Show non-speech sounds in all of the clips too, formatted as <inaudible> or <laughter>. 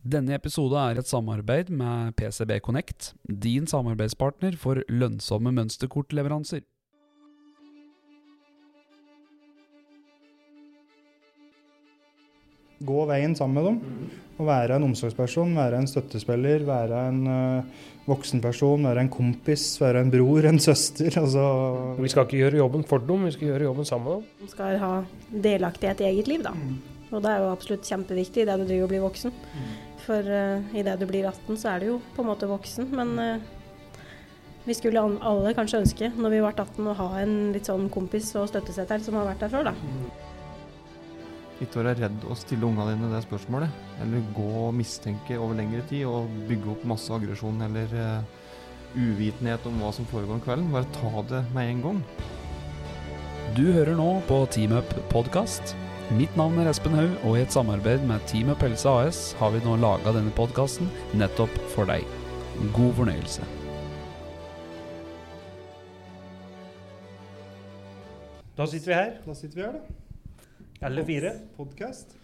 Denne episode er et samarbeid med PCB Connect, din samarbeidspartner for lønnsomme mønsterkortleveranser. Gå veien sammen med dem. Og være en omsorgsperson, være en støttespiller, være en uh, voksenperson, være en kompis, være en bror, en søster. Altså Vi skal ikke gjøre jobben for dem, vi skal gjøre jobben sammen med dem. De skal ha delaktighet i eget liv, da. Og det er jo absolutt kjempeviktig idet du driver og blir voksen. For uh, idet du blir 18, så er du jo på en måte voksen. Men uh, vi skulle an- alle kanskje ønske, når vi ble 18, å ha en litt sånn kompis og støttesetter som har vært der før, da. Ikke være redd å stille ungene dine det spørsmålet. Eller gå og mistenke over lengre tid og bygge opp masse aggresjon eller uh, uvitenhet om hva som foregår om kvelden. Bare ta det med en gang. Du hører nå på Team Up podkast. Mitt navn er Espen Haug, og i et samarbeid med Team Pelse AS har vi nå laga denne podkasten nettopp for deg. God fornøyelse. Da sitter vi her, Da sitter vi her, da. alle fire. Podkast.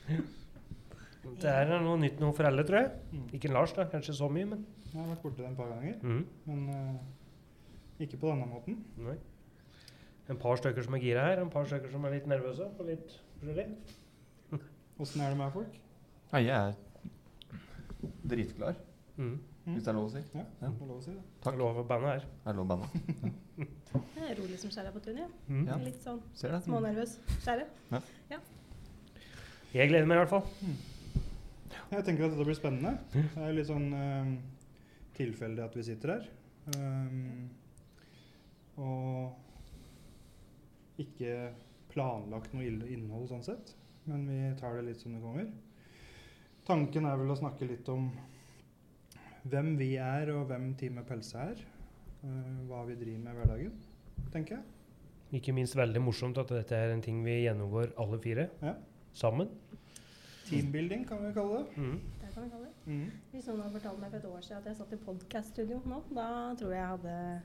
Det er noe nytt noe for alle, tror jeg. Ikke Lars, da, kanskje så mye, men Jeg har vært borti det et par ganger, Mm. men uh, ikke på denne måten. Nei. En par stykker som er gira her, en par stykker som er litt nervøse. Og litt forskjellig. Åssen er det med folk? Ja, jeg er dritklar, Mm. hvis det er lov å si. Ja, Ja. det er lov å si det. Takk. Lov å bandet her. Det er lov bandet. <laughs> Det er rolig som skjærer på tunet, ja. Mm. Ja. Litt sånn Ser det? smånervøs skjære. Jeg gleder meg i hvert fall. Jeg tenker at dette blir spennende. Det er litt sånn uh, tilfeldig at vi sitter her. Um, og ikke planlagt noe innhold sånn sett, men vi tar det litt som det kommer. Tanken er vel å snakke litt om hvem vi er, og hvem Team Up Helse er. eh, hva vi driver med i hverdagen, tenker jeg. Ikke minst veldig morsomt at dette er en ting vi gjennomgår alle fire Ja. sammen. Teambuilding kan vi kalle det. Mm. Det kan vi kalle det. Mm. Hvis noen hadde fortalt meg for et år siden at jeg satt i podkaststudio nå, da tror jeg jeg hadde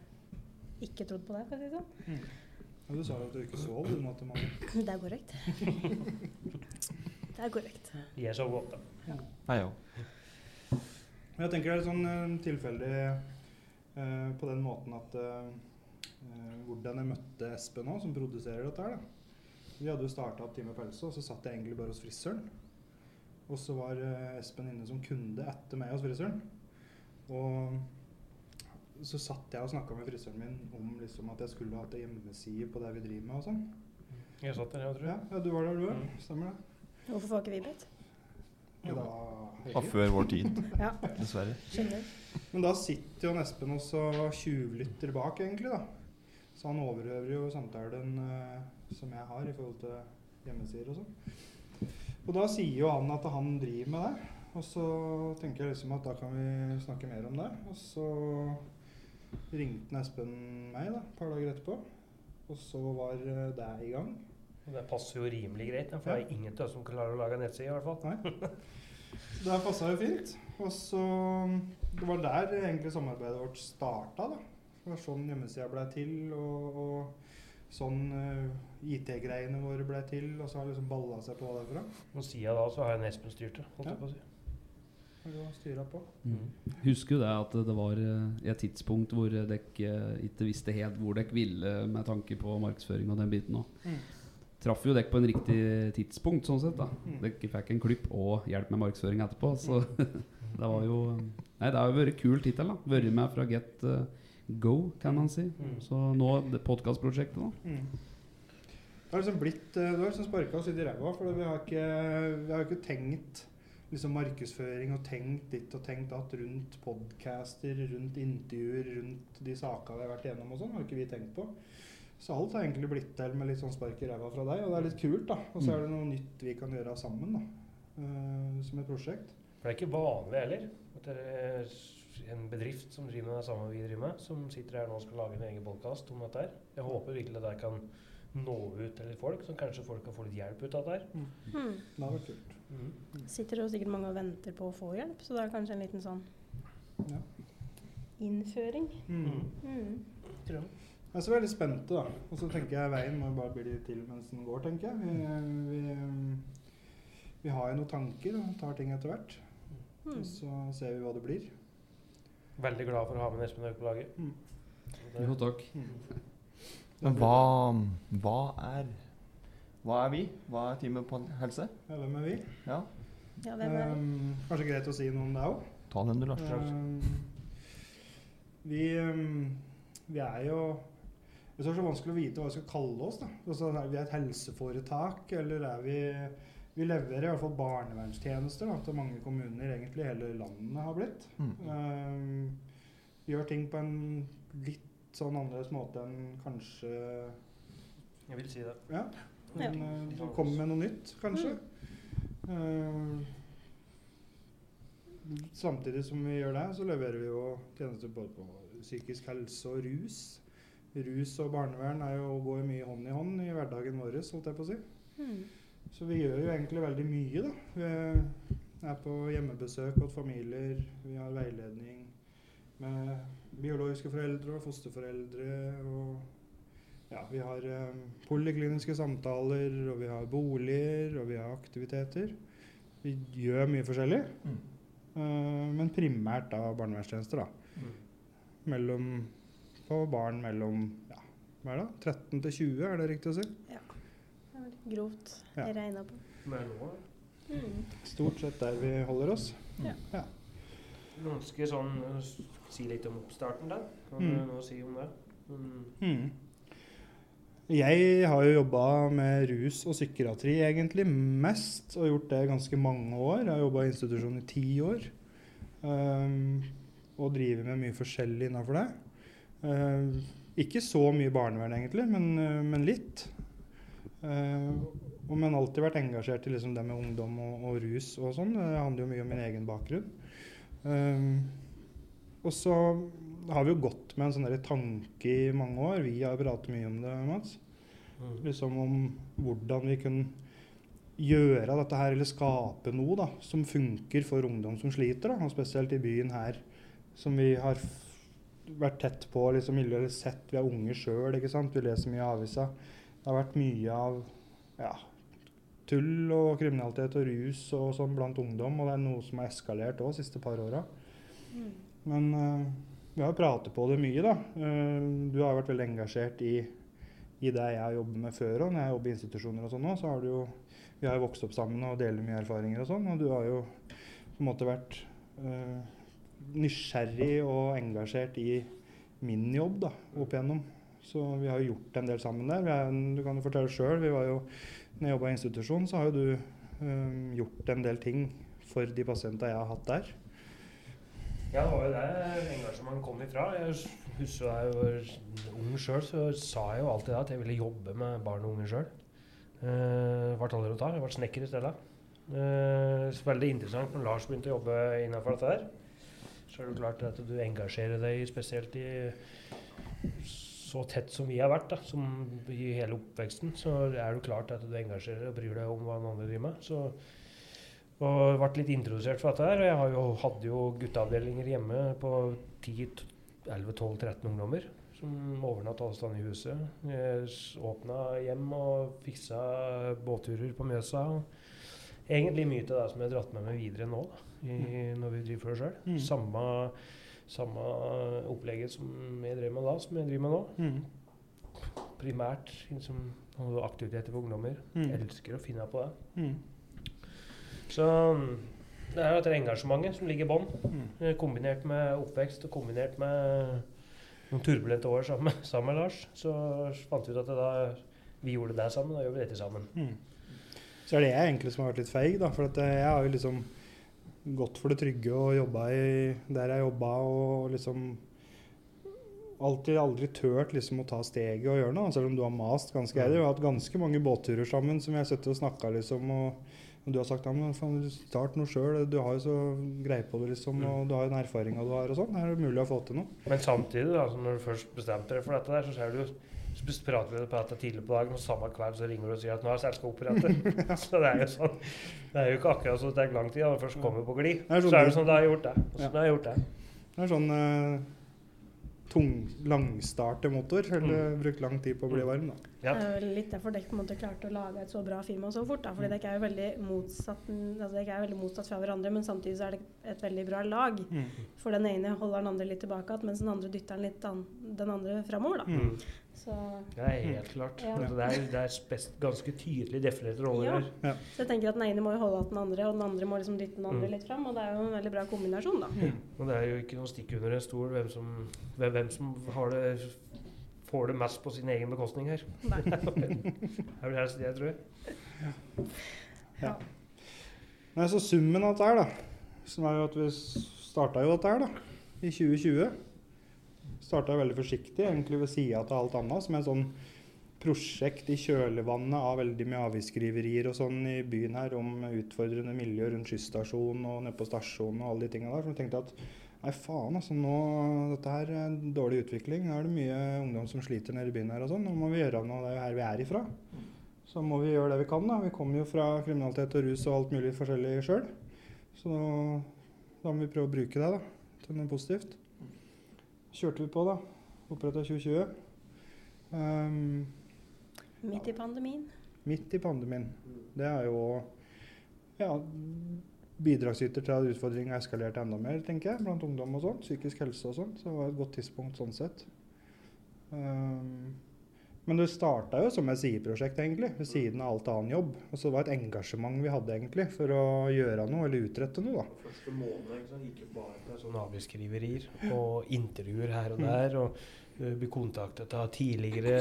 ikke trodd på det, for å si det sånn. Og du sa jo at du ikke sov du natt til mandag. Det er korrekt. Det er korrekt. Jeg sov godt, da. Nei, jo. Men jeg tenker det er sånn eh, tilfeldig eh, på den måten at eh, eh, hvordan jeg møtte Espen nå, som produserer dette her. da. Vi hadde jo starta opp Time Pelse, og så satt jeg egentlig bare hos frisøren. Og så var eh, Espen inne som kunde etter meg hos frisøren. Og så satt jeg og snakka med frisøren min om liksom at jeg skulle hatt ei hjemmeside på det vi driver med og sånn. Jeg satt der, jeg, tror Ja, jeg. ja, du var der, du òg. Mm. Stemmer det. Hvorfor får ikke vi bedt? Ja, da, Av før vår tid, <laughs> Ja, dessverre. skjønner. Men da sitter jo Espen også og tjuvlytter bak, egentlig. da. Så han overøver jo samtalen uh, som jeg har i forhold til hjemmesider og sånn. Og da sier jo han at han driver med det. Og så tenker jeg liksom at da kan vi snakke mer om det. Og så ringte Espen meg da, et par dager etterpå. Og så var eh, det i gang. Og det passer jo rimelig greit, for for det er ingen av oss som klarer å lage nettside, i hvert fall. Så <laughs> det passa jo fint. Og så Det var der egentlig samarbeidet vårt starta, da. Det var sånn hjemmesida blei til, og, og sånn uh, IT-greiene våre blei til. Og så har det liksom balla seg på derfra. Og siden da så har jeg Espen styrt det, holdt Ja. på å si. Og det var styra på. Mm. Husker jo det at det var eh, et tidspunkt hvor dere ikke visste helt hvor dere ville med tanke på markedsføring og den biten òg. Mm. Traff jo dere på en riktig tidspunkt, sånn sett. da Mm. Dere fikk en klipp og hjelp med markedsføring etterpå. Så <laughs> det var jo Nei, det har jo vært kul tittel. Vært med fra Get uh, Go, kan man si. Mm. Så nå podkastprosjektet, da. Mm. Det har liksom blitt eh, Du har liksom sparka oss i ræva, for vi har ikke, vi har ikke tenkt liksom markedsføring og tenkt ditt og tenkt datt rundt podcaster, rundt intervjuer, rundt de sakene vi har vært igjennom og sånn. har ikke vi tenkt på. Så alt har egentlig blitt til med litt sånn spark i ræva fra deg, og det er litt kult, da. Og så er det noe nytt vi kan gjøre sammen, da. Uh, som et prosjekt. For det er ikke vanlig heller. At det er en bedrift som driver med det samme vi driver med, som sitter her nå og skal lage en egen podkast om dette her. Jeg håper virkelig det der kan nå ut til folk, så kanskje folk kan få litt hjelp ut av dette her. Hmm. Det har vært kult. Mm. Sitter jo sikkert mange og venter på å få hjelp, så det er kanskje en liten sånn Ja. innføring. Mm. Mm. Tror jeg. Jeg er så veldig spent, da. Og så tenker jeg veien må bare bli til mens den går, tenker jeg. Vi, vi, vi har jo noen tanker og tar ting etter hvert. Mm. Og så ser vi hva det blir. Veldig glad for å ha med Espen Haug på laget. Mm. Jo, takk. Men hva, hva er Hva er vi? Hva er teamet på helse? Ja, hvem er vi? Ja, Ja, hvem er vi? Um, kanskje greit å si noe om det òg. ta den du, Lars. Um, vi, um, vi er jo Det er så vanskelig å vite hva vi skal kalle oss. da. Altså, er vi et helseforetak, eller er vi Vi leverer i hvert fall barnevernstjenester da, til mange kommuner egentlig hele landet har blitt. Mm. Um, vi gjør ting på en litt sånn annerledes måte enn kanskje Jeg vil si det. Ja. Ja. Men, uh, vi kommer med noe nytt, kanskje. Uh, samtidig som vi gjør det, så leverer vi jo tjenester både på psykisk helse og rus. Rus og barnevern er jo, går mye hånd i hånd i hverdagen vår, holdt jeg på å si. Mm. Så vi gjør jo egentlig veldig mye, da. Vi er på hjemmebesøk hos familier. Vi har veiledning med biologiske foreldre og fosterforeldre. Og ja, vi har eh, polikliniske samtaler, og vi har boliger, og vi har aktiviteter. Vi gjør mye forskjellig. Mm. Eh, men primært da barnevernstjenester, da. Mm. Mellom på barn mellom ja, hva er det? 13 til 20, er det riktig å si? Ja. Det er vel Grovt Ja. regna på. Mm. Stort sett der vi holder oss. Noen skal sånn uh, si litt om oppstarten der. Kan Mm. du noe si om det? Mm. Jeg har jo jobba med rus og psykiatri egentlig mest, og gjort det ganske mange år. Jeg har jobba i institusjon i ti år. Um, og driver med mye forskjellig innafor det. Uh, ikke så mye barnevern egentlig, men, uh, men litt. Uh, og men alltid vært engasjert i liksom det med ungdom og, og rus og sånn. Det handler jo mye om min egen bakgrunn. Og så har vi jo gått med en sånn tanke i mange år. Vi har pratet mye om det, Mats. Mm. Liksom om hvordan vi kunne gjøre dette her, eller skape noe da, som funker for ungdom som sliter. Da. Og spesielt i byen her, som vi har f- vært tett på liksom, miljøet, eller sett. Vi er unge sjøl, ikke sant. Vi leser mye i avisa. Det har vært mye av ja, tull og kriminalitet og rus og sånn blant ungdom, og det er noe som har eskalert òg de siste par åra. Mm. Men eh, vi har pratet på det mye, da. Eh, du har vært veldig engasjert i, i det jeg jobber med før òg. Når jeg jobber i institusjoner og sånn òg, så har du jo Vi har jo vokst opp sammen og deler mye erfaringer og sånn, og du har jo på en måte vært eh, nysgjerrig og engasjert i min jobb da, opp igjennom. Så vi har jo gjort en del sammen der. Er, du kan jo fortelle sjøl. Vi Når jeg jobba i institusjon, så har jo du eh, gjort en del ting for de pasientene jeg har hatt der. Ja, det var jo der engasjementet kom ifra. Jeg husker da jeg var ung sjøl, så sa jeg jo alltid at jeg ville jobbe med barn og unge sjøl. Uh, ble aldri ta. Jeg ble snekker i stedet. Uh, veldig interessant når Lars begynte å jobbe innafor dette her. Så er det klart at du engasjerer deg spesielt i så tett som vi har vært, da, som i hele oppveksten, så er det klart at du engasjerer deg og bryr deg om hva den andre driver med. Så og ble litt introdusert for dette her. Og jeg har jo, hadde jo gutteavdelinger hjemme på 10-11-12-13 ungdommer som overnatta hos steder i huset. Jeg åpna hjem og fiksa båtturer på Mjøsa. Egentlig mye til det som jeg har dratt med meg videre nå, i, når vi driver for oss sjøl. Mm. Samme, samme opplegget som jeg drev med da, som jeg driver med nå. Mm. Primært liksom, aktiviteter for ungdommer. Mm. Elsker å finne på det. Mm. Så mm, det er jo dette engasjementet som ligger i bånn, Mm. eh, kombinert med oppvekst og kombinert med noen turbulente år sammen, sammen med Lars, så fant vi ut at da vi gjorde det sammen, da gjør vi dette sammen. Mm. Så er det jeg egentlig som har vært litt feig, da. For at eh, jeg har jo liksom gått for det trygge og jobba der jeg jobba og liksom alltid aldri turt liksom å ta steget og gjøre noe, selv om du har mast ganske ærlig. Vi har hatt ganske mange båtturer sammen som vi har sittet og snakka liksom, og, og du har sagt ja, men faen, start noe sjøl, du har jo så greie på det, liksom, Mm. og du har jo den erfaringa du har og sånn. Er det mulig å få til noe? Men samtidig, da, når du først bestemte deg for dette der, så ser du jo så prater vi på dette tidlig på dagen, og samme kveld så ringer du og sier at nå er selskapet opprettet. <laughs> <laughs> så det er jo sånn. Det er jo ikke akkurat så det tar lang tid. Når først kommer på glid, er sånn så er det sånn da har gjort det. Og så Ja. det har gjort det. Det er sånn eh, tung, langstartemotor. Eller Mm. brukt lang tid på å bli varm, da. Ja. Det er vel litt derfor dere på en måte klarte å lage et så bra firma så fort. Da. Fordi Mm. dere er jo veldig motsatt, altså dere er veldig motsatt fra hverandre, men samtidig så er det et veldig bra lag. Mm. For den ene holder den andre litt tilbake, igjen, mens den andre dytter den litt an, den andre framover. Da. Mm. Så, Det er helt klart. Ja. Altså, Det er, det er spes- ganske tydelig definerte roller Ja. her. så jeg tenker at den ene må jo holde igjen den andre, og den andre må liksom dytte den andre Mm. litt fram. Og det er jo en veldig bra kombinasjon, da. Og det er jo ikke noe stikk under en stol hvem som, hvem, hvem som har det, får det mest på sin egen bekostning her. Nei. <laughs> Det er vel helst det jeg tror. Ja. Nei, så summen av dette her, da, som er jo at vi starta jo dette her, da, i 2020. Starta veldig forsiktig, egentlig ved sida av alt annet, som er et sånn prosjekt i kjølvannet av veldig mye avisskriverier og sånn i byen her om utfordrende miljø rundt skysstasjonen og nede på stasjonen og alle de tinga der. Så jeg tenkte at nei, faen, altså nå Dette her er en dårlig utvikling. Nå er det mye ungdom som sliter nede i byen her og sånn. Nå må vi gjøre noe. Det er jo her vi er ifra. Så må vi gjøre det vi kan, da. Vi kommer jo fra kriminalitet og rus og alt mulig forskjellig sjøl. Så da må vi prøve å bruke det da, til noe positivt. Kjørte vi på, da. Oppretta 2020. Um, Midt i pandemien. midt i pandemien. Det er jo ja, bidragsyter til at utfordringen har eskalert enda mer, tenker jeg, blant ungdom og sånn. Psykisk helse og sånn. Så det var et godt tidspunkt sånn sett. Um, men det starta jo som et sideprosjekt, egentlig, ved siden av alt annen jobb. Og så det var et engasjement vi hadde egentlig for å gjøre noe, eller utrette noe, da. Første måned ikke gikk jo bare med sånne avisskriverier og intervjuer her og der. Og uh, bli kontaktet av tidligere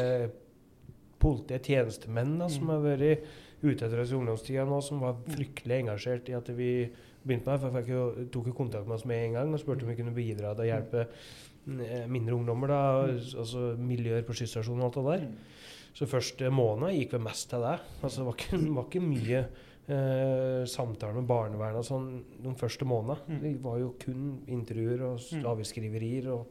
politi- tjenestemenn da, som Mm. har vært ute etter oss i ungdomstida nå, som var fryktelig engasjert i at vi begynte med det. For jeg tok jo kontakt med oss med en gang og spurte om vi kunne bidra til å hjelpe eh, mindre ungdommer. da, altså Miljøer på skysstasjonen og alt det der. Så første måned gikk vel mest til det. Altså, det var ikke, var ikke mye eh, samtaler med barnevernet sånn de første månedene. Mm. Det var jo kun intervjuer og Mm. avisskriverier og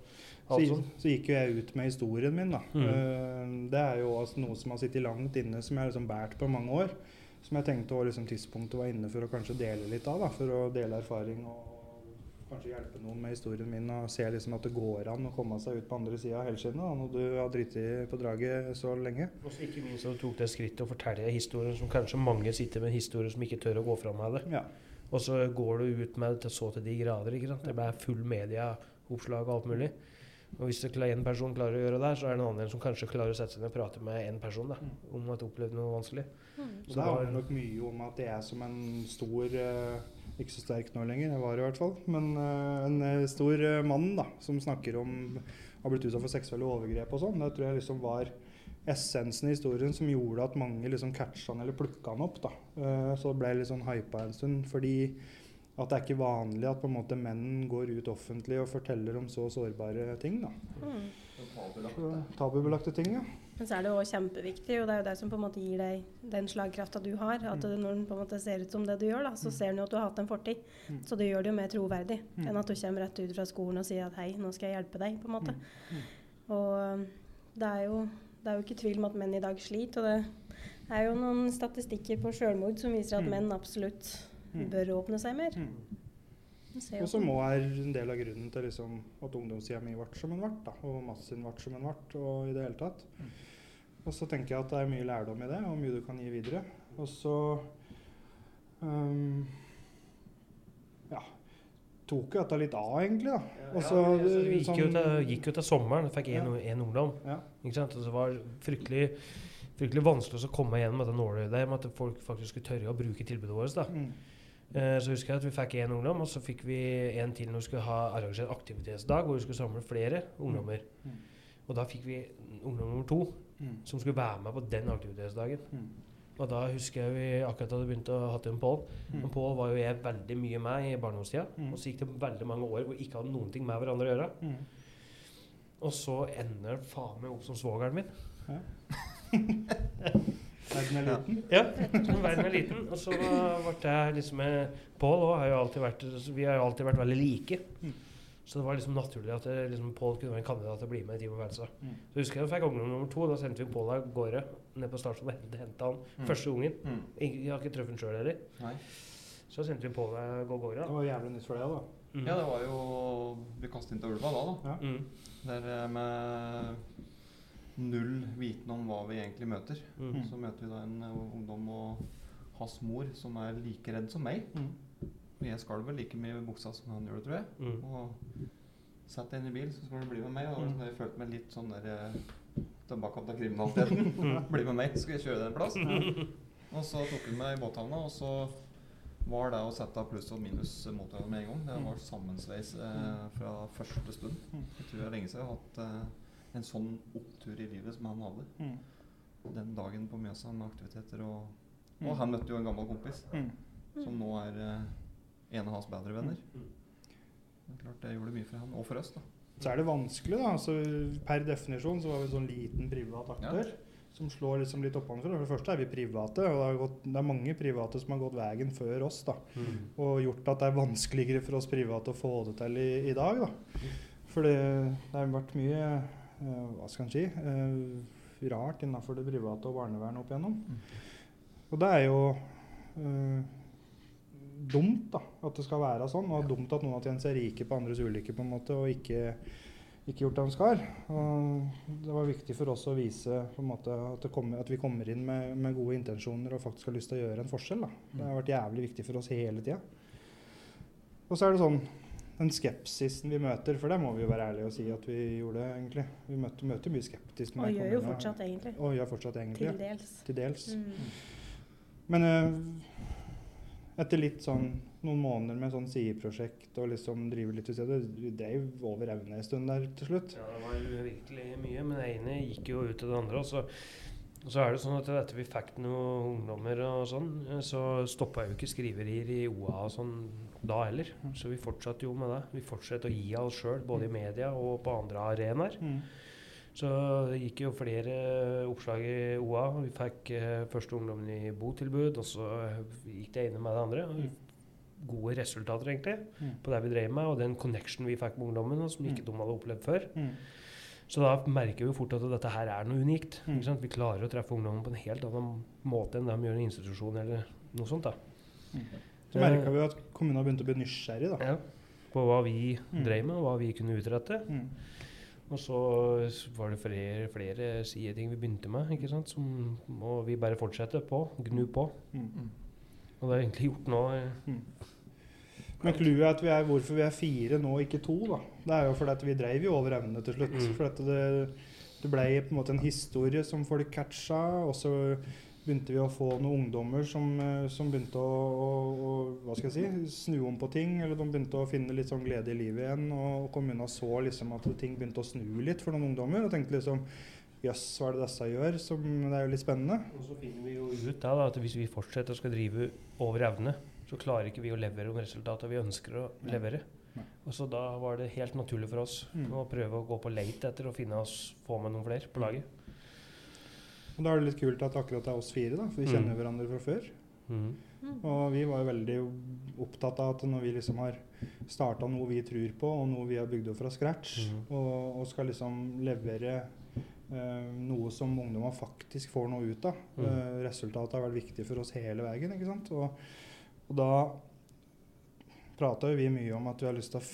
Så, så gikk jo jeg ut med historien min, da. Mm. Eh, det er jo også noe som har sittet langt inne, som jeg har liksom båret på mange år. Som jeg tenkte var liksom tidspunktet var inne for å kanskje dele litt av. da, For å dele erfaring og kanskje hjelpe noen med historien min. Og se liksom at det går an å komme seg ut på andre sida av helskinnet når du har driti på draget så lenge. Og så ikke minst at du tok det skrittet å fortelle historien som kanskje mange sitter med en historie som ikke tør å gå fram med det. Ja. Og så går du ut med det til så til de grader. ikke sant? Det ble full medieoppslag og alt mulig. Og hvis det en person klarer å gjøre det, så er det en annen som kanskje klarer å sette seg ned og prate med en person da, om at de opplevde noe vanskelig. Mm. Så det var- handler nok mye om at jeg er som en stor eh, Ikke så sterk nå lenger, jeg var i hvert fall. Men eh, en eh, stor mann da, som snakker om har blitt utsatt for seksuelle overgrep og sånn. Det tror jeg liksom var essensen i historien som gjorde at mange liksom catcha han eller plukka han opp. da. Eh, så det ble litt sånn hypa en stund. Fordi at det er ikke vanlig at på en måte menn går ut offentlig og forteller om så sårbare ting. da. Mm. Tabubelagte ting, ja. Men så er det jo også kjempeviktig, og det er jo det som på en måte gir deg den slagkrafta du har. At mm. når den på en måte ser ut som det du gjør, da, så ser den jo at du har hatt en fortid. Mm. Så det gjør det jo mer troverdig Mm. enn at du kommer rett ut fra skolen og sier at hei, nå skal jeg hjelpe deg, på en måte. Mm. Og um, det er, jo, det er jo ikke tvil om at menn i dag sliter, og det er jo noen statistikker på selvmord som viser at Mm. menn absolutt Mm. Bør åpne seg mer. Mm. Og så må er en del av grunnen til liksom at ungdomstida mi ble som den ble, da, og massen ble som den ble, og i det hele tatt. Og så tenker jeg at det er mye lærdom i det, og mye du kan gi videre. Og så um, ja, tok jo dette litt av, egentlig, da. Også, ja, altså, vi gikk, jo sånn- til, gikk jo til sommeren, fikk Ja. ungdom. Ja. Ikke sant? Og det var fryktelig, fryktelig vanskelig å komme gjennom dette nåløyet med at folk faktisk skulle tørre å bruke tilbudet vårt. da. Mm. Eh, Så husker jeg at vi fikk én ungdom, og så fikk vi en til når vi skulle ha arrangert aktivitetsdag hvor vi skulle samle flere ungdommer. Mm. Og da fikk vi ungdom nummer to Mm. som skulle være med på den aktivitetsdagen. Mm. Og da husker jeg vi akkurat hadde begynt å ha til en Pål. Mm. Og Pål var jo jeg veldig mye med i barndomstida. Mm. Og så gikk det veldig mange år hvor vi ikke hadde noen ting med hverandre å gjøre. Mm. Og så ender faen meg opp som svogeren min. <laughs> Verden er liten. Ja, verden er liten. Og så ble jeg liksom med Pål òg. har jo alltid vært Vi har jo alltid vært veldig like. Mm. Så det var liksom naturlig at det, liksom, Pål kunne være en kandidat til å bli med i Team Versa. Mm. Så husker jeg da fikk ungdom nummer to. Da sendte vi Pål av gårde ned på stasjonen og henta han Mm. første ungen. Mm. Ingen- Jeg har ikke truffet han sjøl heller. Nei. Så sendte vi Pål av gårde. Det var jævlig nytt for deg, da. Mm. Ja, det var jo Vi kastet inn til ulva da, da. Mm. Der eh, med null viten om hva vi egentlig møter. Mm. Så møter vi da en eh, ungdom og hans mor som er like redd som meg. Mm. Og jeg skalv vel like mye i buksa som han gjorde, tror jeg. Mm. Og deg inn i bil, så skal du bli med meg. Og Mm. jeg følte meg litt sånn der tilbake tilbake til kriminaliteten. <laughs> bli med meg, skal jeg kjøre deg en plass. Og så tok hun meg i båthavna, og så var det å sette pluss og minus mot hverandre med en gang. Det var sammensveis eh, fra første stund. Mm. Jeg tror det er lenge siden jeg har hatt eh, en sånn opptur i livet som han hadde. Mm. Den dagen på Mjøsa med aktiviteter. Og, Mm. og han møtte jo en gammel kompis Mm. som nå er eh, en av hans bedre venner. Det er klart det gjorde mye for han, og for oss. da. Så er det vanskelig, da. Altså, per definisjon så var vi en sånn liten privat aktør. Som slår liksom litt oppanfra. For det første er vi private, og det, har gått, det er mange private som har gått veien før oss. da. Mm. Og gjort at det er vanskeligere for oss private å få det til i, i dag. da. For det, det har vært mye hva skal en si, eh, rart innenfor det private og barnevern opp igjennom. Og det er jo eh, dumt da, at det skal være sånn, og dumt at noen har tjent seg rike på andres ulykker på en måte, og ikke, ikke gjort det de skal. Og det var viktig for oss å vise måte, at, det kommer, at vi kommer inn med, med gode intensjoner og faktisk har lyst til å gjøre en forskjell. Da. Det har vært jævlig viktig for oss hele tida. Og så er det sånn den skepsisen vi møter, for det må vi jo være ærlige og si at vi gjorde, egentlig. Vi møter, møter mye skeptisk. Og gjør jo fortsatt, egentlig. Og gjør fortsatt, egentlig. Til ja. dels. Til dels. Mm. Men eh, etter litt sånn noen måneder med sånn sideprosjekt og liksom drive litt til stedet, vi drev over evne en stund der til slutt. Ja, det var jo virkelig mye, men det ene gikk jo ut til det andre. Og så, og så er det sånn at etter vi fikk noen ungdommer og sånn, eh, så stoppa jo ikke skriverier i OA og sånn da heller. Så vi fortsatte jo med det. Vi fortsatte å gi av oss sjøl, både i media og på andre arenaer. Mm. Så det gikk jo flere oppslag i OA. Vi fikk eh, første ungdommen i botilbud, og så gikk det ene med det andre. Og Gode resultater, egentlig, Mm. på det vi drev med, og den connection vi fikk med ungdommen, som ikke de hadde opplevd før. Mm. Så da merker vi jo fort at dette her er noe unikt. Mm. Ikke sant? Vi klarer å treffe ungdommen på en helt annen måte enn de gjør i en institusjon eller noe sånt. da. Så merka vi at kommunen begynte å bli nysgjerrig. da. Ja, på hva vi Mm. drev med, og hva vi kunne utrette. Mm. Og så var det flere, flere sideting vi begynte med, ikke sant? Som, og vi bare fortsette på, gnu på. Mm. Og det er egentlig gjort nå. Men clouet er at vi er, hvorfor vi er fire nå, ikke to, da. Det er jo fordi at vi dreiv jo over evne til slutt. Mm. For at det, det ble på en måte en historie som folk catcha, og så begynte vi å få noen ungdommer som, eh, som begynte å, å, å hva skal jeg si, snu om på ting. Eller de begynte å finne litt sånn glede i livet igjen. Og kommunen så liksom at ting begynte å snu litt for noen ungdommer. Og tenkte liksom Jøss, hva er det disse gjør? Som, det er jo litt spennende. Og så finner vi jo ut da, da, at hvis vi fortsetter å skal drive over evne, så klarer ikke vi å levere de resultatene vi ønsker å levere. Nei. Og så da var det helt naturlig for oss Mm. å prøve å gå på leit etter å finne oss, få med noen flere på laget. Og da er det litt kult at akkurat det er oss fire, da, for vi Mm. kjenner hverandre fra før. Mhm. Mm. Og vi var jo veldig opptatt av at når vi liksom har starta noe vi tror på, og noe vi har bygd opp fra scratch, mm. og, og skal liksom levere eh, noe som ungdommer faktisk får noe ut av mm. eh, Resultatet har vært viktig for oss hele veien. ikke sant? Og, og da prata jo vi mye om at vi har lyst til å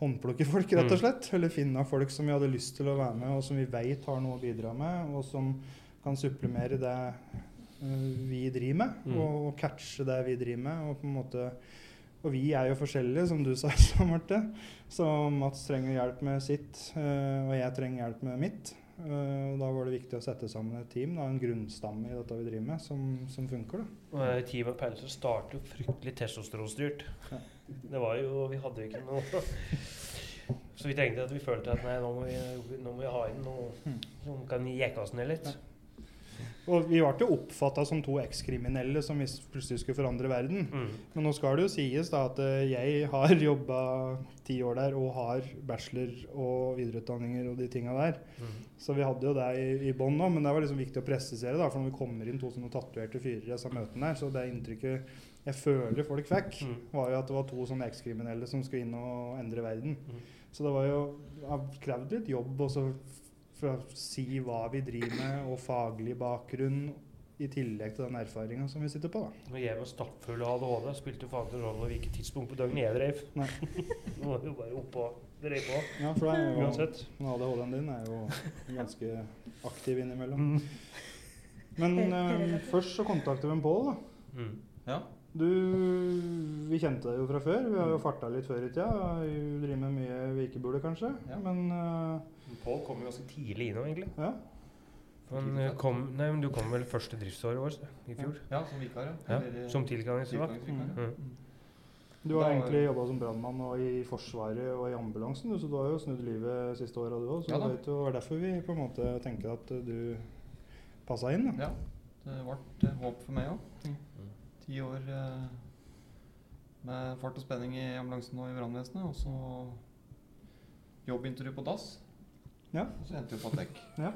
håndplukke folk, rett og Mhm. slett. Eller finne folk som vi hadde lyst til å være med, og som vi veit har noe å bidra med, og som kan supplemere det eh, vi driver med, Mm. og, og catche det vi driver med. Og på en måte og vi er jo forskjellige, som du sa, <laughs> sa, Marte. Så Mats trenger hjelp med sitt, eh, og jeg trenger hjelp med mitt. Eh, og da var det viktig å sette sammen et team, da, en grunnstamme i dette vi driver med, som, som funker. da. Og team teamet Pause startet jo fryktelig testosteronstyrt. Ja. Det var jo Vi hadde jo ikke noe Så vi tenkte at vi følte at nei, nå må vi, nå må vi ha inn noe Mm. som kan jekke oss ned litt. Ja. Og vi ble oppfatta som to ekskriminelle som hvis plutselig skulle forandre verden. Mm. Men nå skal det jo sies da at eh, jeg har <laughs> jobba ti år der og har bachelor og videreutdanninger og de tinga der. Mm. Så vi hadde jo det i, i bånn nå, men det var liksom viktig å presisere. da, For når vi kommer inn to sånne tatoverte fyrer i disse møtene her, så det inntrykket jeg føler folk fikk, Mm. var jo at det var to sånne ekskriminelle som skulle inn og endre verden. Mm. Så det var jo krevd litt jobb også for å si hva vi driver med, og faglig bakgrunn, i tillegg til den erfaringa som vi sitter på. da. Når jeg var stappfull av ADHD, spilte faen ikke rolle hvilket tidspunkt på døgnet jeg. Nei. <laughs> Nå var vi jo bare oppå drev på. Ja, for det er jo, Uansett. ADHD-en din er jo ganske aktiv innimellom. Mm. Men rett. først så kontakter vi en Pål. da. Mm. Ja. Du, vi kjente deg jo fra før. Vi har jo farta litt før i tida. Vi driver med mye vikebule, kanskje. Ja. Men uh, Pål kom jo ganske tidlig innom, egentlig. ja. Han eh, kom, nei, men Du kom vel første driftsåret vårt i fjor? ja, som vikar, ja. Ja, Som tilkallingsvakt. tilkallingsvikar. Mm. Du har Da- egentlig jobba som brannmann og i Forsvaret og i ambulansen, du, så du har jo snudd livet siste åra, du òg. Så Ja det var derfor vi på en måte tenker at eh, du passa inn. Da. Ja, det ble eh, håp for meg òg. Ti år eh, med fart og spenning i ambulansen og i brannvesenet, og så jobbintervju på dass. Ja. Og så endte vi på dekk. Ja.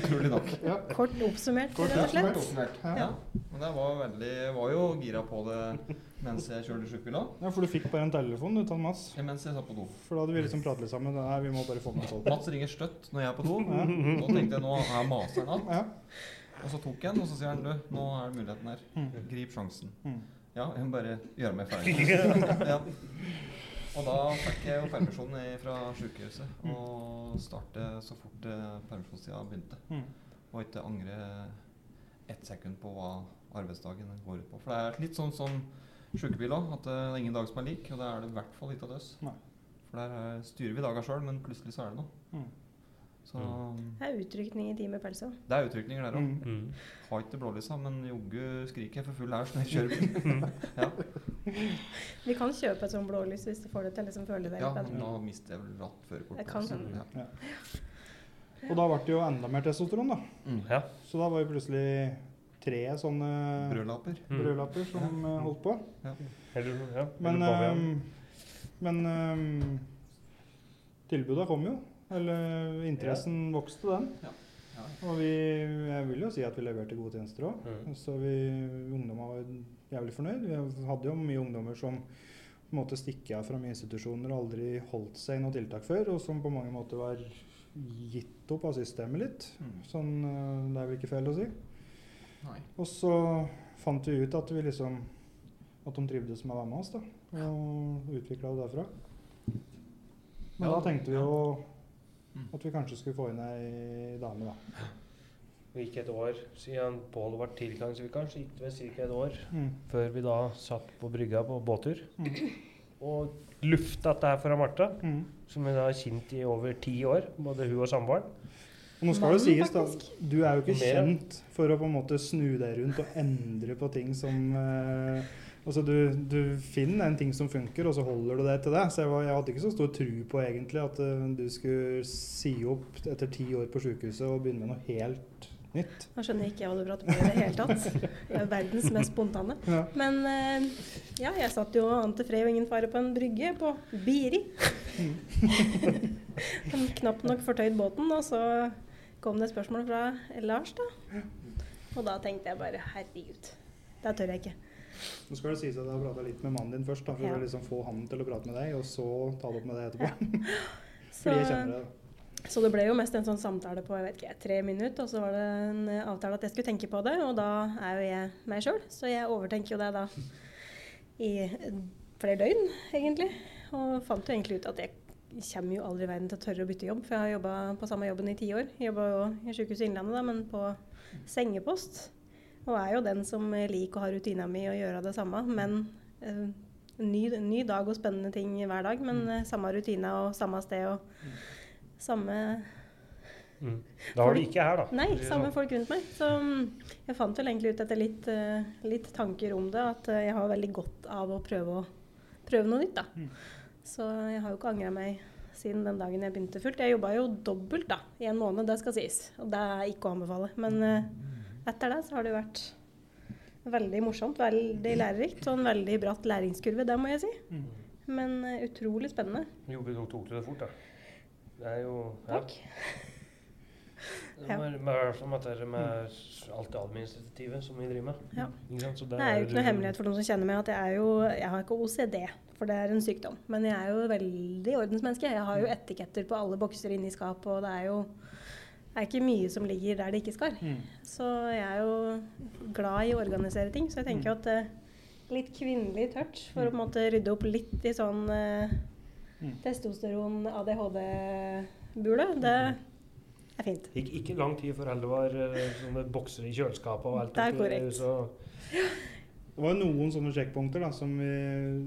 Utrolig nok. Ja. Kort oppsummert, Kort rett og slett. Kort oppsummert. Ja. Ja. Men jeg var veldig var jo gira på det mens jeg kjørte sjukebila. ja, for du fikk bare en telefon du, til Ja, Mens jeg satt på do. For da hadde vi liksom pratet litt sammen. Nei, vi må bare få med. Mats ringer støtt når jeg er på do. Ja. Da tenkte jeg nå er maseren natt. Ja. Og så tok jeg den, og så sier han du, nå er det muligheten her. Mm. Grip sjansen. Mm. Ja, jeg må bare gjøre meg ferdig. <laughs> ja. Og da fikk jeg jo permisjon fra sykehuset. Og starte så fort eh, permisjonstida begynte. Mm. Og ikke angre ett sekund på hva arbeidsdagen går ut på. For det er litt sånn som sjukebil òg, at det er ingen dag som er lik. Og det er det i hvert fall ikke av oss. For der eh, styrer vi daga sjøl, men plutselig så er det noe. Mm. Så Det er utrykning i time pels òg. det er utrykninger der òg. Mm. Mm. Har ikke blålysa, men joggu skriker jeg for full æsj når jeg kjører bil. <laughs> ja. Vi kan kjøpe et sånt blålys hvis du får det til liksom føler deg ja, nå mister jeg vel ratt førerkortet. Ja. ja. Og da ble det jo enda mer testosteron, da. Mm. Ja. Så da var vi plutselig tre sånne Brødlapper. Mm. brødlapper som ja. holdt på. Eller, ja. Men, eller men, um, men um, tilbudet kom jo. Eller interessen vokste, den. Ja. Og vi, jeg vil jo si at vi leverte gode tjenester òg. Mm. Så vi, ungdommer var jævlig fornøyd. Vi hadde jo mye ungdommer som på en måte stikker av fra mye institusjoner og aldri holdt seg i noe tiltak før, og som på mange måter var gitt opp av systemet litt. Mm. Sånn, eh, det er vel ikke feil å si. Nei. Og så fant vi ut at vi liksom at de trivdes med å være med oss, da. Og utvikla det derfra. Men Ja, da tenkte vi jo. At vi kanskje skulle få inn ei dame, da. Det gikk et år siden Pål ble tilgangsvikar, så gikk det vel ca. et år Mm. før vi da satt på brygga på båttur Mm. og lufta dette her fra Martha, Mm. som vi da har kjent i over ti år, både hun og samboeren. Og nå skal det sies, da, du er jo ikke kjent for å på en måte snu deg rundt og endre på ting som eh, Altså, du, du finner en ting som funker, og så holder du det til det. Så jeg, var, jeg hadde ikke så stor tro på egentlig at eh, du skulle si opp etter ti år på sykehuset og begynne med noe helt nytt. Nå skjønner ikke jeg hva du prater om i det hele tatt. Det er verdens mest spontane. <laughs> Ja. Men eh, ja, jeg satt jo an til fred og ingen fare på en brygge på Biri. <laughs> Den knapt nok fortøyd båten, og så kom det et spørsmål fra Lars, da. Og da tenkte jeg bare herregud, det tør jeg ikke. Nå skal det sies at jeg har prata litt med mannen din først, da, for Ja. å liksom få han til å prate med deg, og så ta det opp med deg etterpå. <laughs> Så, Fordi jeg kjenner det. så det ble jo mest en sånn samtale på jeg vet ikke, tre minutter, og så var det en eh, avtale at jeg skulle tenke på det, og da er jo jeg meg sjøl, så jeg overtenker jo det da i flere døgn, egentlig. Og fant jo egentlig ut at jeg kommer jo aldri i verden til å tørre å bytte jobb, for jeg har jobba på samme jobben i ti år. Jobba jo i Sykehuset Innlandet, da, men på sengepost. Og er jo den som liker å ha rutina mi og gjøre det samme, men eh, ny, ny dag og spennende ting hver dag, men eh, samme rutina og samme sted og samme Mm. Da var du ikke her, da. Nei, samme folk rundt meg. Så mm, jeg fant vel egentlig ut etter litt, eh, litt tanker om det, at jeg har veldig godt av å prøve, å, prøve noe nytt, da. Mm. Så jeg har jo ikke angra meg siden den dagen jeg begynte fullt. Jeg jobba jo dobbelt da, i en måned, det skal sies. Og det er ikke å anbefale. Men etter det så har det jo vært veldig morsomt, veldig lærerikt og en veldig bratt læringskurve, det må jeg si. Mm. Men uh, utrolig spennende. Jo, vi tok det fort, da. Det er jo ja. Takk. Ja. med, er med alt det administrative som vi driver med. Ja. Det er jo ikke noe hemmelighet for noen som kjenner meg at jeg er jo Jeg har ikke OCD, for det er en sykdom. Men jeg er jo veldig ordensmenneske. Jeg har jo etiketter på alle bokser inni skapet, og det er jo er ikke mye som ligger der det ikke skal. Mm. Så jeg er jo glad i å organisere ting, så jeg tenker Mm. at uh, litt kvinnelig touch for å på en måte rydde opp litt i sånn uh, Mm. testosteron, ADHD-bule, det er fint. Gikk ikke lang tid før det var eh, sånne bokser i kjøleskapet og alt. Det der. oppi Det var noen sånne sjekkpunkter da, som, vi,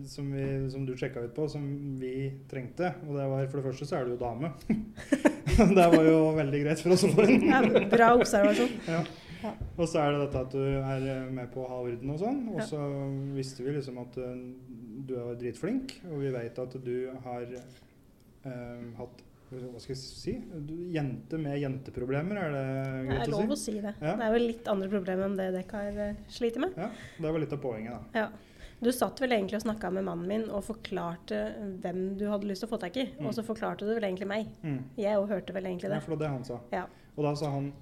som, vi, som du sjekka ut på, som vi trengte. Og det var, For det første så er du jo dame. <laughs> <laughs> det var jo veldig greit for oss å få inn. Ja, bra observasjon. <laughs> Ja. Ja. Og så er det dette at du er eh, med på å ha orden og sånn. Og så visste vi liksom at eh, du er dritflink, og vi vet at du har eh, hatt hva skal jeg si? Du, jente med jenteproblemer, er det greit å si? Det er lov å si? si det. Ja. Det er vel litt andre problemer enn det dere har sliter med. Ja, Det var litt av poenget, da. Ja. Du satt vel egentlig og snakka med mannen min og forklarte hvem du hadde lyst til å få tak i. Mm. Og så forklarte du vel egentlig meg. Mm. Jeg òg hørte vel egentlig Ja, det. for det han sa. Ja. Og da sa han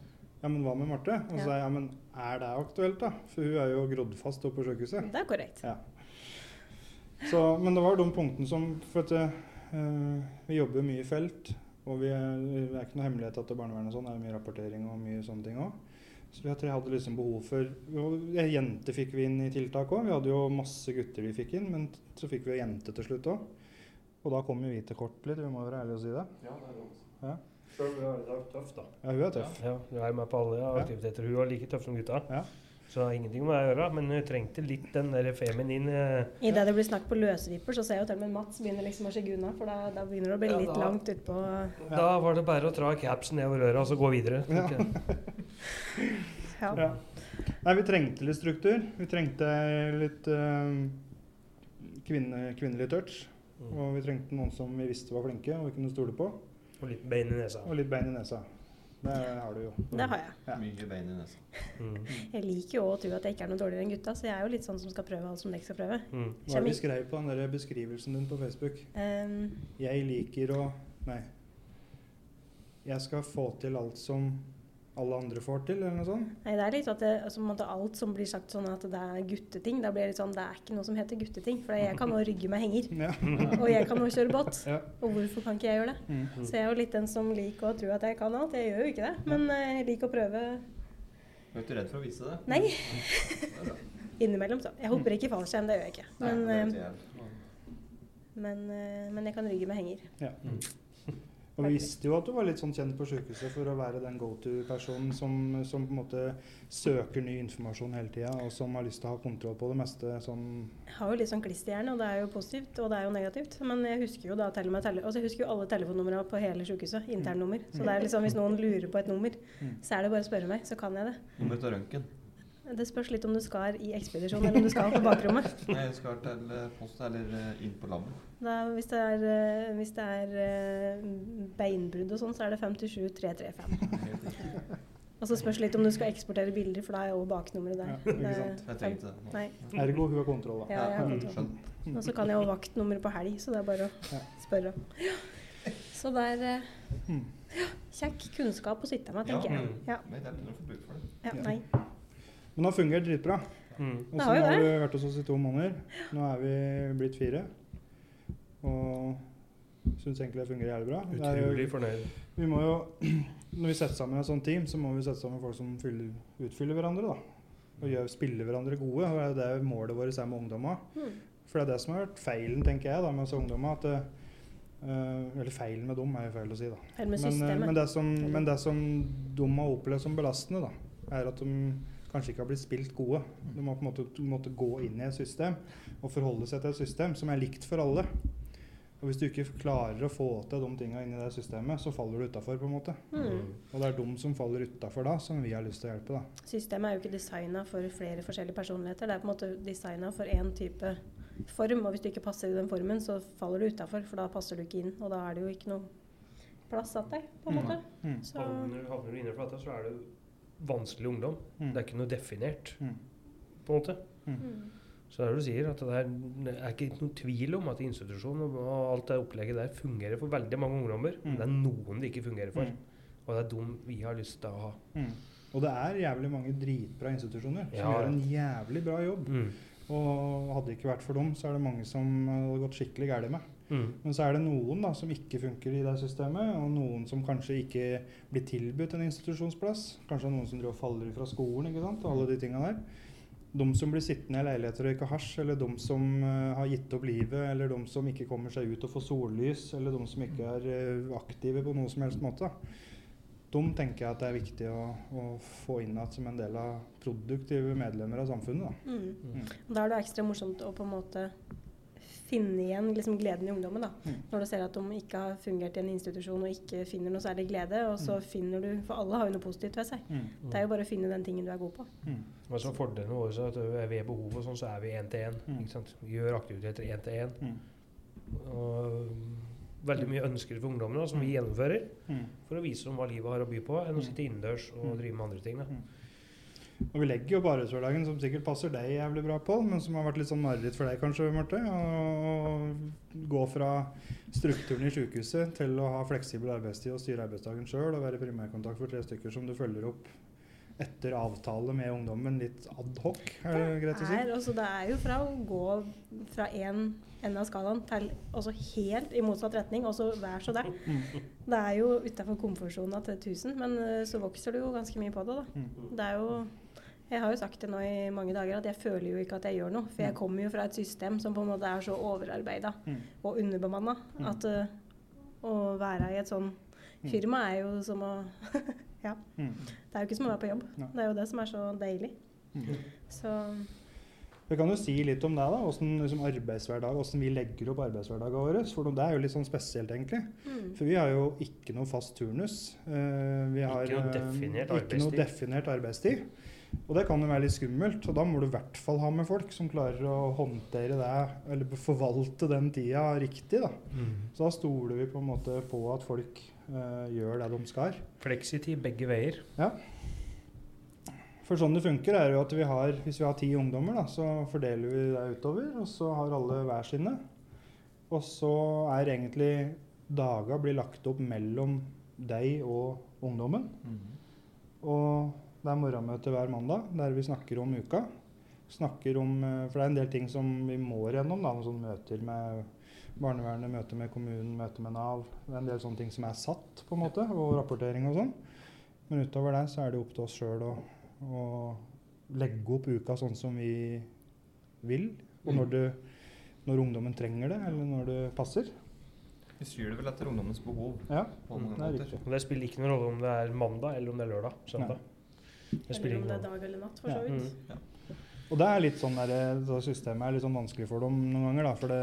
ja, men hva med Marte? Og så Ja. sa jeg ja, men er det aktuelt, da? For hun er jo grodd fast oppe på sjukehuset. Det er korrekt. Ja. Så, men det var de punktene som For at uh, vi jobber mye i felt, og vi er, det er ikke noe hemmelighet at barnevernet og sånn, er mye rapportering og mye sånne ting òg. Så vi hadde- hadde liksom behov for og Jenter fikk vi inn i tiltak òg. Vi hadde jo masse gutter vi fikk inn, men så fikk vi jo jente til slutt òg. Og da kom jo vi til kort litt, vi må være ærlige og si det. Ja, det er lov. Ja. Selv om hun er tøff, da. Ja, hun er tøff. Ja, hun er med på alle aktiviteter. Hun er like tøff som gutta. Ja. Så det har ingenting med meg å gjøre, men hun trengte litt den der feminine Idet det blir snakk på løsvipper, så ser jeg jo til og med Mats begynner liksom å skygge unna. For da, da begynner det å bli Ja, litt da- langt utpå Da var det bare å dra capsen nedover røra og så gå videre. Ja. <laughs> ja. Ja. Nei, vi trengte litt struktur. Vi trengte litt uh, kvinne, kvinnelig touch. Mm. Og vi trengte noen som vi visste var flinke og vi kunne stole på. Og litt bein i nesa. Og litt bein i nesa. Det har du jo. Det har jeg. Ja. Mye bein i nesa. Mm. <laughs> Jeg liker jo å tro at jeg ikke er noe dårligere enn gutta, så jeg er jo litt sånn som skal prøve alt som dere skal prøve. Mm. Hva er det du skrev på den der beskrivelsen din på Facebook? Um, Jeg liker å Nei. Jeg skal få til alt som alle andre får til, eller noe sånt. nei, det er litt at det, altså, på en måte alt som blir sagt sånn at det er gutteting, da blir det litt sånn Det er ikke noe som heter gutteting, for jeg kan nå rygge meg henger. Ja. <laughs> Og jeg kan nå kjøre båt. ja. Og hvorfor kan ikke jeg gjøre det? Mm. Så jeg er jo litt den som liker å tro at jeg kan alt. Jeg gjør jo ikke det, men eh, jeg liker å prøve Du er ikke redd for å vise det? Nei. Det <laughs> innimellom, så. Jeg hopper ikke i fallskjerm, det gjør jeg ikke. Nei, Men, det er eh, men, eh, men jeg kan rygge med henger. Ja. Og vi visste jo at du var litt sånn kjent på sykehuset for å være den go to-personen som, som på en måte søker ny informasjon hele tida, og som har lyst til å ha kontroll på det meste sånn Jeg har jo litt sånn klisterhjerne, og det er jo positivt, og det er jo negativt. Men jeg husker jo da til og med tele altså jeg husker jo alle telefonnumrene på hele sykehuset. Internnummer. Så det er liksom hvis noen lurer på et nummer, Mm. så er det bare å spørre meg, så kan jeg det. Nummer til røntgen. Det spørs litt om du skal i ekspedisjon, eller om du skal på bakrommet. <laughs> Nei, jeg skal til eh, post eller eh, inn på labben. Da, hvis det er, eh, hvis det er beinbrudd og sånn, så er det 57335. <laughs> Og så spørs litt om du skal eksportere bilder, for da er jo baknummeret der. Ja, ikke er sant. Jeg ikke det. Nei. Ergo hun har kontroll, da. Ja, jeg har kontroll. Og så kan jeg jo vaktnummer på helg, så det er bare å spørre. Så det er eh, Mm. kjekk kunnskap å sitte med, tenker jeg. mm. Ja. Jeg ikke får bruk for det. ja, Ja. nei. Men det har fungert dritbra. Mm. Og så har har det. du vært hos oss i to måneder. Nå er vi blitt fire. Og syns egentlig det fungerer jævlig bra. Utrolig fornøyd. Vi må jo, <clears throat> Når vi setter sammen et sånt team, så må vi sette sammen folk som fyller, utfyller hverandre. da. Og gjør, spiller hverandre gode. og Det er det målet vårt er med ungdomma. Mm. For det er det som har vært feilen, tenker jeg, da, med oss ungdomma. At det, eh, eller feilen med dem, er jo feil å si. da. Men, eh, men, det som, men det som de har opplevd som belastende, da, er at de kanskje ikke har blitt spilt gode. Du må på en måte, måtte gå inn i et system og forholde seg til et system som er likt for alle. Og Hvis du ikke klarer å få til de tinga inni i det systemet, så faller du utafor. Mm. Og det er de som faller utafor da, som vi har lyst til å hjelpe. da. Systemet er jo ikke designa for flere forskjellige personligheter. Det er på en måte designa for én type form, og hvis du ikke passer i den formen, så faller du utafor, for da passer du ikke inn. Og da er det jo ikke noe plass til deg, på en Mm. måte. Mm. Så Havner du innenfor dette, så er det vanskelig ungdom. Mm. Det er ikke noe definert, Mm. på en måte. mm. Så det er det du sier, at det er, det er ikke noen tvil om at institusjonen og alt det opplegget der fungerer for veldig mange ungdommer. Men det er noen det ikke fungerer for. Mm. Og det er dem vi har lyst til å ha. Mm. Og det er jævlig mange dritbra institusjoner som Ja, gjør en jævlig bra jobb. Mm. Og hadde det ikke vært for dem, så er det mange som hadde gått skikkelig galt med. Mm. Men så er det noen da, som ikke funker i det systemet, og noen som kanskje ikke blir tilbudt en institusjonsplass. Kanskje noen som driver faller fra skolen, ikke sant, og alle de tinga der. De som blir sittende i leiligheter og røyke hasj, eller de som uh, har gitt opp livet, eller de som ikke kommer seg ut og får sollys, eller de som ikke er uh, aktive på noen som helst måte. De tenker jeg at det er viktig å, å få inn igjen som en del av produktive medlemmer av samfunnet. Da. Mm. Mm. Da er det ekstra morsomt å på en måte finne igjen liksom gleden i ungdommen. da. Mm. Når du ser at de ikke har fungert i en institusjon og ikke finner noe særlig glede. Og så Mm. finner du For alle har jo noe positivt ved seg. Mm. Det er jo bare å finne den tingen du er god på. Mm. Men så Fordelen vår er at er ved behov og sånn, så er vi én til én. Mm. gjør aktiviteter én til én. Mm. Veldig mye ønsker for ungdommene som vi gjennomfører Mm. for å vise dem hva livet har å by på, enn å sitte innendørs og drive med andre ting. da. Og vi legger jo på arbeidshverdagen som sikkert passer deg jævlig bra på, men som har vært litt sånn mareritt for deg kanskje, Marte. Å gå fra strukturen i sykehuset til å ha fleksibel arbeidstid og styre arbeidsdagen sjøl og være primærkontakt for tre stykker som du følger opp etter avtale med ungdommen litt ad hoc, er det greit å si? altså, det er jo fra å gå fra én ende av skalaen til også helt i motsatt retning, og så vær så. Mm. <laughs> Det er jo utafor komfortsona til 1000, men eh, så vokser du jo ganske mye på det, da. Mm. Det er jo Jeg har jo sagt det nå i mange dager at jeg føler jo ikke at jeg gjør noe. For jeg Mm. kommer jo fra et system som på en måte er så overarbeida Mm. og underbemanna Mm. at uh, å være i et sånn Mm. firma er jo som å <laughs> Ja. Mm. Det er jo ikke som å være på jobb. Det er jo det som er så deilig. Mm. Så Vi kan jo si litt om det, da. Hvordan liksom, arbeidshverdag, hvordan vi legger opp arbeidshverdagen vår. For det er jo litt sånn spesielt, egentlig. mm. For vi har jo ikke noe fast turnus. Uh, vi har Ikke noe eh, definert ikke noe definert arbeidstid. Og det kan jo være litt skummelt, og da må du i hvert fall ha med folk som klarer å håndtere det, eller forvalte den tida riktig. da. Så da stoler vi på en måte på at folk uh, gjør det de skal. Fleksitid begge veier. Ja. For sånn det funker, er jo at vi har, hvis vi har ti ungdommer, da, så fordeler vi det utover, og så har alle hver sine. Og så er egentlig daga blir lagt opp mellom deg og ungdommen. Og det er morgenmøte hver mandag der vi snakker om uka. Snakker om, eh, for det er en del ting som vi må gjennom. da, sånn Møter med barnevernet, møter med kommunen, møter med Nav. Det er en del sånne ting som er satt, på en måte, og rapportering og sånn. Men utover det så er det opp til oss sjøl å, å legge opp uka sånn som vi vil. Og når, du, når ungdommen trenger det, eller når det passer. Vi styrer det vel etter ungdommens behov. Ja, på mange det er måter. riktig. Og det spiller ikke noen rolle om det er mandag eller om det er lørdag. Søndag. Det Eller om det er dag eller natt, for så vidt. Mm. Og det er litt sånn der, det systemet er litt sånn vanskelig for dem noen ganger. da, For det,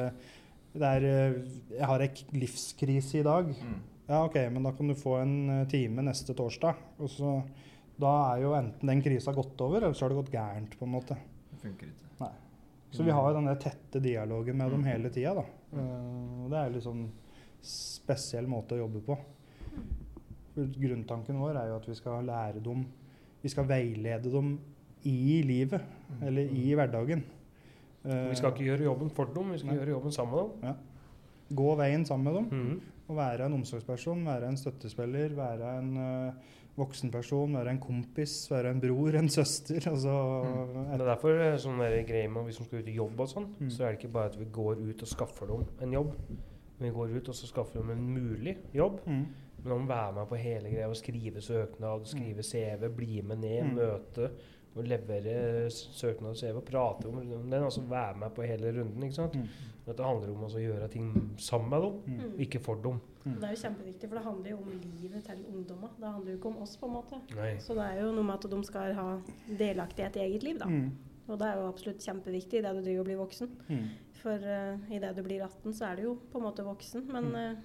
det er eh, Jeg har en livskrise i dag. Mm. Ja, OK, men da kan du få en eh, time neste torsdag. Og så, da er jo enten den krisa gått over, eller så har det gått gærent, på en måte. Det funker ikke. Så vi har jo den der tette dialogen med dem Mm. hele tida, da. Eh, og det er litt sånn spesiell måte å jobbe på. Grunntanken vår er jo at vi skal lære dem Vi skal veilede dem i livet, eller i hverdagen. Eh, Vi skal ikke gjøre jobben for dem, vi skal Nei. gjøre jobben sammen med dem. gå veien sammen med dem. Mhm. Og være en omsorgsperson, være en støttespiller, være en uh, voksenperson, være en kompis, være en bror, en søster. <laughs> Altså, Det er derfor eh, sånn der greie med hvis man skal ut i jobb og sånn, Mm. så er det ikke bare at vi går ut og skaffer dem en jobb. Men vi går ut og så skaffer dem en mulig jobb. Mm, Men han må være med på hele greia og skrive søknad, skrive CV, bli med ned, Mm. møte og levere søknad og CV og prate om den. Altså være med på hele runden. ikke sant? Mm. Dette handler om å gjøre ting sammen med dem, mm. Mm. ikke for dem. Mm. Det er jo kjempeviktig, for det handler jo om livet til ungdommer. Det handler jo ikke om oss, på en måte. Nei. Så det er jo noe med at de skal ha delaktighet i eget liv, da. Mm. Og det er jo absolutt kjempeviktig idet du driver og blir voksen. Mm. For uh, idet du blir 18, så er du jo på en måte voksen. Men Mm.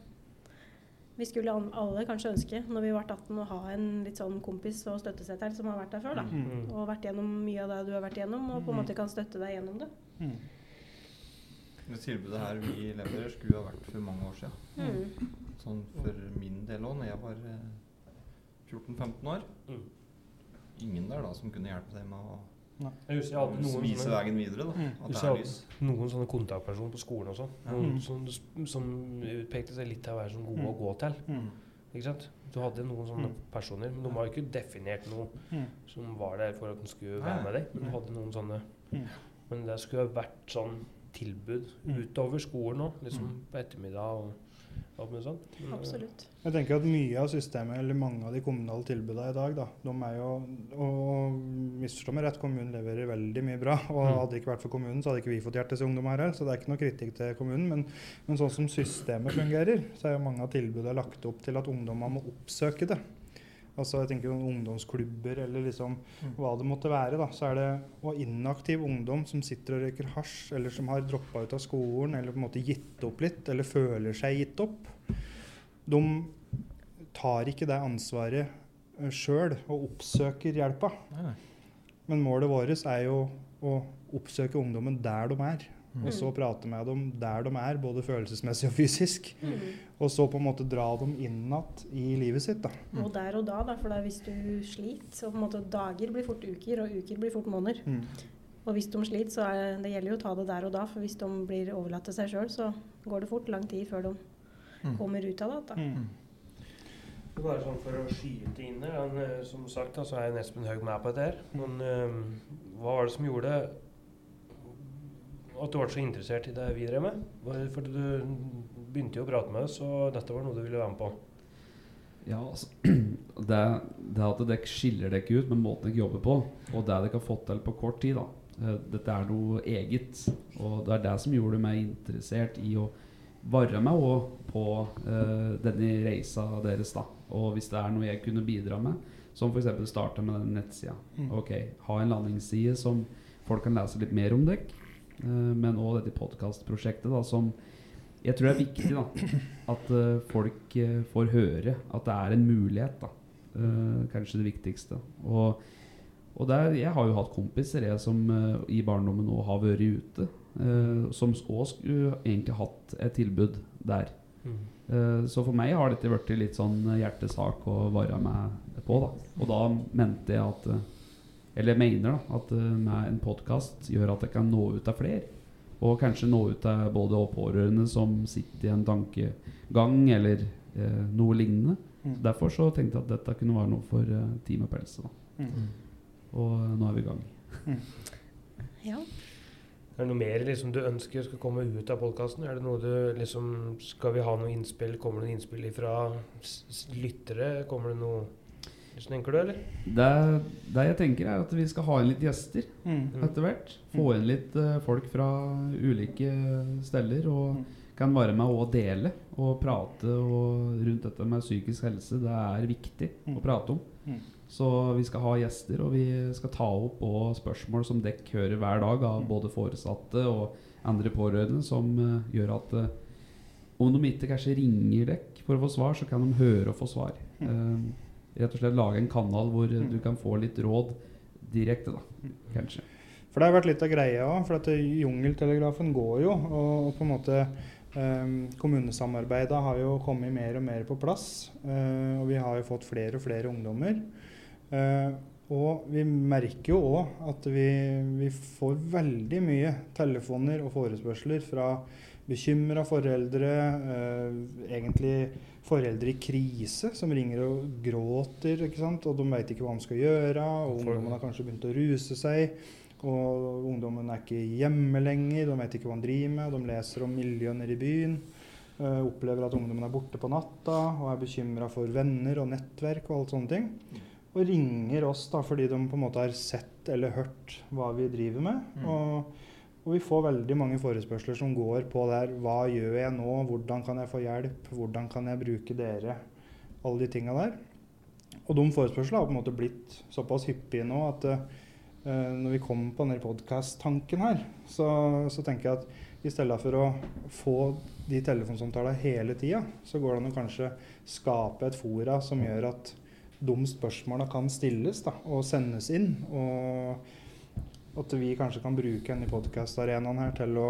Eh, vi skulle alle kanskje ønske, når vi ble 18, å ha en litt sånn kompis og støtte seg til som har vært der før, da. Mm. Mm. Og vært gjennom mye av det du har vært gjennom, og på en Mm. måte kan støtte deg gjennom det. Mm. Det tilbudet her vi leverer, skulle ha vært for mange år siden. Mm. Sånn for min del òg, når jeg var eh, 14-15 år. Mm. Ingen der da som kunne hjelpe deg med å Jeg husker jeg hadde noen vise sånne, veien videre. da, Mm. At det jeg er hadde- lys. noen sånne kontaktpersoner på skolen og sånn. Noen Mm. som, som utpekte seg litt til å være sånn gode Mm. å gå til. Mm. Ikke sant? Du hadde noen sånne Mm. personer, men de har jo ikke definert noe Mm. som var der for at de skulle være med deg. Men du hadde noen sånne Mm. Men det skulle ha vært sånn tilbud Mm. utover skolen òg, liksom på ettermiddag og alt mulig sånt. Eh, Absolutt. Jeg tenker at mye av systemet, eller mange av de kommunale tilbudene i dag, da, de er jo Og misforstå meg rett, kommunen leverer veldig mye bra. Og Mm. hadde det ikke vært for kommunen, så hadde ikke vi fått hjertet til ungdom her. Så det er ikke noe kritikk til kommunen. Men, men sånn som systemet fungerer, så er jo mange av tilbudene lagt opp til at ungdommer må oppsøke det. Altså jeg tenker ungdomsklubber eller liksom hva det måtte være. da, Så er det og inaktiv ungdom som sitter og røyker hasj, eller som har droppa ut av skolen, eller på en måte gitt opp litt, eller føler seg gitt opp. De tar ikke det ansvaret sjøl og oppsøker hjelpa. Nei. Men målet vårt er jo å oppsøke ungdommen der de er. Mm. Og så prate med dem der de er, både følelsesmessig og fysisk. Mm. Og så på en måte dra dem inn igjen i livet sitt. da. Og der og da, da, for da hvis du sliter, så på en måte dager blir fort uker, og uker blir fort måneder. Mm. Og hvis de sliter, så er det gjelder jo å ta det der og da, for hvis de blir overlatt til seg sjøl, så går det fort lang tid før de Mm. kommer ut av det. Da. Mm. Bare sånn for å skyte inn der, eh, som sagt, så er Espen Haug med på dette her. Men um, hva var det som gjorde at du ble så interessert i det vi drev med? For du begynte jo å prate med oss, og dette var noe du ville være med på? Ja, altså <clears throat> det, det at dere skiller dere ut med måten dere jobber på, og det dere har fått til på kort tid, da. Eh, Dette er noe eget. Og det er det som gjorde meg interessert i å være med også på uh, denne reisa deres. da Og hvis det er noe jeg kunne bidra med, som f.eks. starte med den nettsida. Mm. Ok, Ha en landingsside som folk kan lese litt mer om dere. Eh, men òg dette podkastprosjektet som jeg tror er viktig da at eh, folk eh, får høre at det er en mulighet. da Kanskje det viktigste. Og, og der, jeg har jo hatt kompiser jeg som i barndommen nå har vært ute. som òg skulle egentlig hatt et tilbud der. Eh, så for meg har dette blitt litt sånn hjertesak å være med på. da Og da mente jeg at Eller mener da at eh, med en podkast gjør at jeg kan nå ut til flere. Og kanskje nå ut til både pårørende som sitter i en tankegang eller eh, noe lignende. Mm. Så Derfor så tenkte jeg at dette kunne være noe for uh, Team Up Helse. Mm. Og eh, nå er vi i gang. Ja. Er det noe mer liksom, du ønsker skal komme ut av podkasten? Det liksom Skal vi ha noe innspill? Kommer det noe innspill fra s- s- lyttere? Kommer det noe Hvordan tenker du, eller? Det, det jeg tenker, er at vi skal ha inn litt gjester Mm. etter hvert. Få inn litt uh, folk fra ulike steder. Og Mm. kan være med og dele og prate og rundt dette med psykisk helse. Det er viktig Mm. å prate om. Mm. Så vi skal ha gjester, og vi skal ta opp og spørsmål som dekk hører hver dag av Mm. både foresatte og andre pårørende, som uh, gjør at uh, om de ikke kanskje ringer dekk for å få svar, så kan de høre og få svar. Eh, rett og slett lage en kanal hvor eh, Mm. du kan få litt råd direkte, da. Mm. Kanskje. For det har vært litt av greia òg. For at jungeltelegrafen går jo. Og, og på en måte um, Kommunesamarbeidet har jo kommet mer og mer på plass. eh, og vi har jo fått flere og flere ungdommer. Eh, og vi merker jo òg at vi, vi får veldig mye telefoner og forespørsler fra bekymra foreldre, eh, egentlig foreldre i krise som ringer og gråter, ikke sant? og de veit ikke hva de skal gjøre. og Ungdommen har kanskje begynt å ruse seg. Og ungdommen er ikke hjemme lenger, de vet ikke hva de driver med. De leser om miljøet nede i byen. eh, opplever at ungdommen er borte på natta og er bekymra for venner og nettverk og alt sånne ting. Og ringer oss da fordi de på en måte har sett eller hørt hva vi driver med. Mm. Og, og vi får veldig mange forespørsler som går på der Hva gjør jeg nå? Hvordan kan jeg få hjelp? Hvordan kan jeg bruke dere? Alle de tinga der. Og de forespørslene har på en måte blitt såpass hyppige nå at uh, når vi kommer på denne podkast-tanken her, så, så tenker jeg at i stedet for å få de telefonsamtalene hele tida, så går det an å kanskje skape et fora som gjør at de spørsmåla kan stilles da, og sendes inn. Og at vi kanskje kan bruke denne podkastarenaen her til å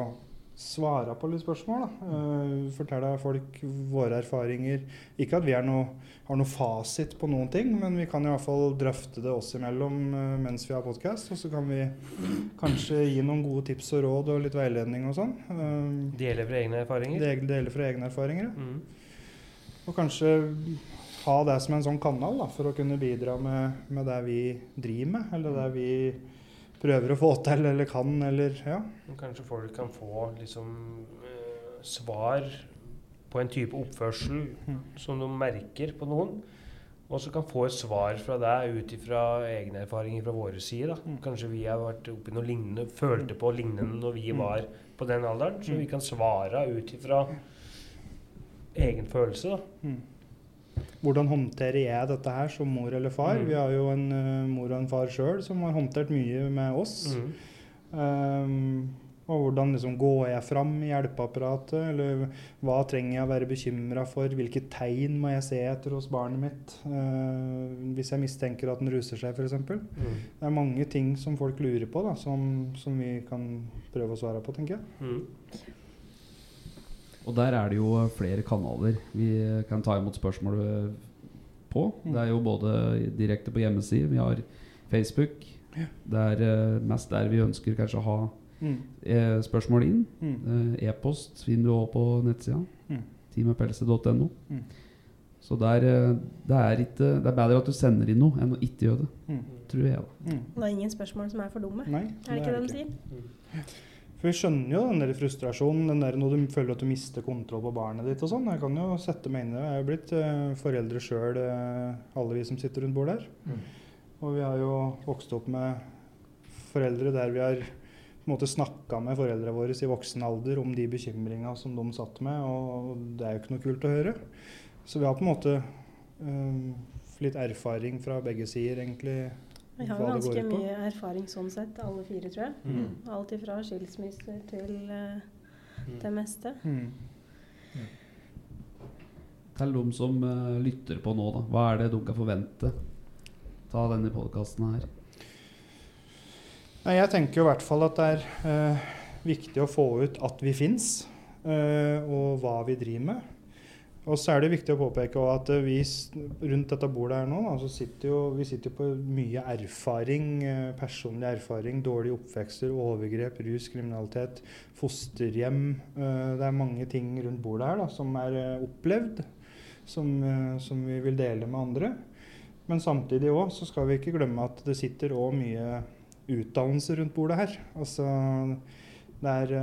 svare på litt spørsmål. Da. Eh, fortelle folk våre erfaringer. Ikke at vi er noe, har noe fasit på noen ting, men vi kan i hvert fall drøfte det oss imellom eh, mens vi har podkast. Og så kan vi kanskje gi noen gode tips og råd og litt veiledning og sånn. Eh, Dele fra egne erfaringer? Dele fra egne erfaringer. ja. Mm. Og kanskje ha det som en sånn kanal da, for å kunne bidra med, med det vi driver med, eller det vi prøver å få til eller kan, eller ja. Kanskje folk kan få liksom eh, svar på en type oppførsel Mm. som de merker på noen. Og så kan få et svar fra deg ut ifra egne erfaringer fra våre side. da. Mm. Kanskje vi har vært oppi noe lignende, følte på lignende når vi Mm. var på den alderen. Så Mm. vi kan svare ut ifra egen følelse. da. Hvordan håndterer jeg dette her som mor eller far? Mm. Vi har jo en uh, mor og en far sjøl som har håndtert mye med oss. Mm. Um, og hvordan liksom går jeg fram i hjelpeapparatet? Eller hva trenger jeg å være bekymra for? Hvilke tegn må jeg se etter hos barnet mitt? Uh, hvis jeg mistenker at den ruser seg, f.eks. Det Mm. er mange ting som folk lurer på, da, som, som vi kan prøve å svare på, tenker jeg. Mm. Og der er det jo flere kanaler vi kan ta imot spørsmål på. Mm. Det er jo både direkte på hjemmeside, vi har Facebook. Det er eh, mest der vi ønsker kanskje å ha Mm. eh, spørsmål inn. Mm. Eh, E-post finner du også på nettsida. Mm. Teamapelse.no. Mm. Så der, det, er ikke, det er bedre at du sender inn noe enn å ikke gjøre det, Mm. tror jeg. da Mm. Det er ingen spørsmål som er for dumme. Nei, Er det ikke det de sier? For vi skjønner jo den der frustrasjonen, den der når du føler at du mister kontroll på barnet ditt og sånn. Jeg kan jo sette meg inn i det. Jeg er jo blitt eh, foreldre sjøl, eh, alle vi som sitter rundt bordet her. Mm. Og vi har jo vokst opp med foreldre der vi har på en måte snakka med foreldra våre i voksen alder om de bekymringa som de satt med, og det er jo ikke noe kult å høre. Så vi har på en måte eh, litt erfaring fra begge sider, egentlig. Vi har jo hva det går ganske ut på. mye erfaring sånn sett, alle fire, tror jeg. Mm. Alt ifra skilsmisser til Mm. det meste. Mm. Til de som uh, lytter på nå, da. Hva er det de kan forvente av denne podkasten her? Nei, jeg tenker jo i hvert fall at det er uh, viktig å få ut at vi fins, uh, og hva vi driver med. Og så er det viktig å påpeke at eh, vi rundt dette bordet her nå, altså sitter jo, vi sitter på mye erfaring, eh, personlig erfaring, dårlige oppvekster, overgrep, rus, kriminalitet, fosterhjem. Eh, det er mange ting rundt bordet her da, som er opplevd, som, som vi vil dele med andre. Men samtidig òg så skal vi ikke glemme at det sitter òg mye utdannelse rundt bordet her. Altså, det er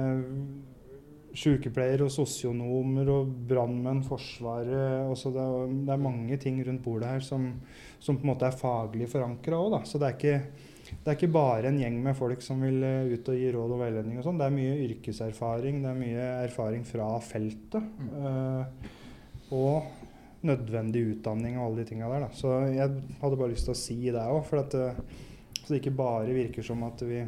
sykepleiere og sosionomer og brannmenn, Forsvaret også det, er, det er mange ting rundt bordet her som, som på en måte er faglig forankra òg. Så det er, ikke, det er ikke bare en gjeng med folk som vil eh, ut og gi råd og veiledning og sånn. Det er mye yrkeserfaring, det er mye erfaring fra feltet. eh, og nødvendig utdanning og alle de tinga der. Da. Så jeg hadde bare lyst til å si det òg, for at eh, så det ikke bare virker som at vi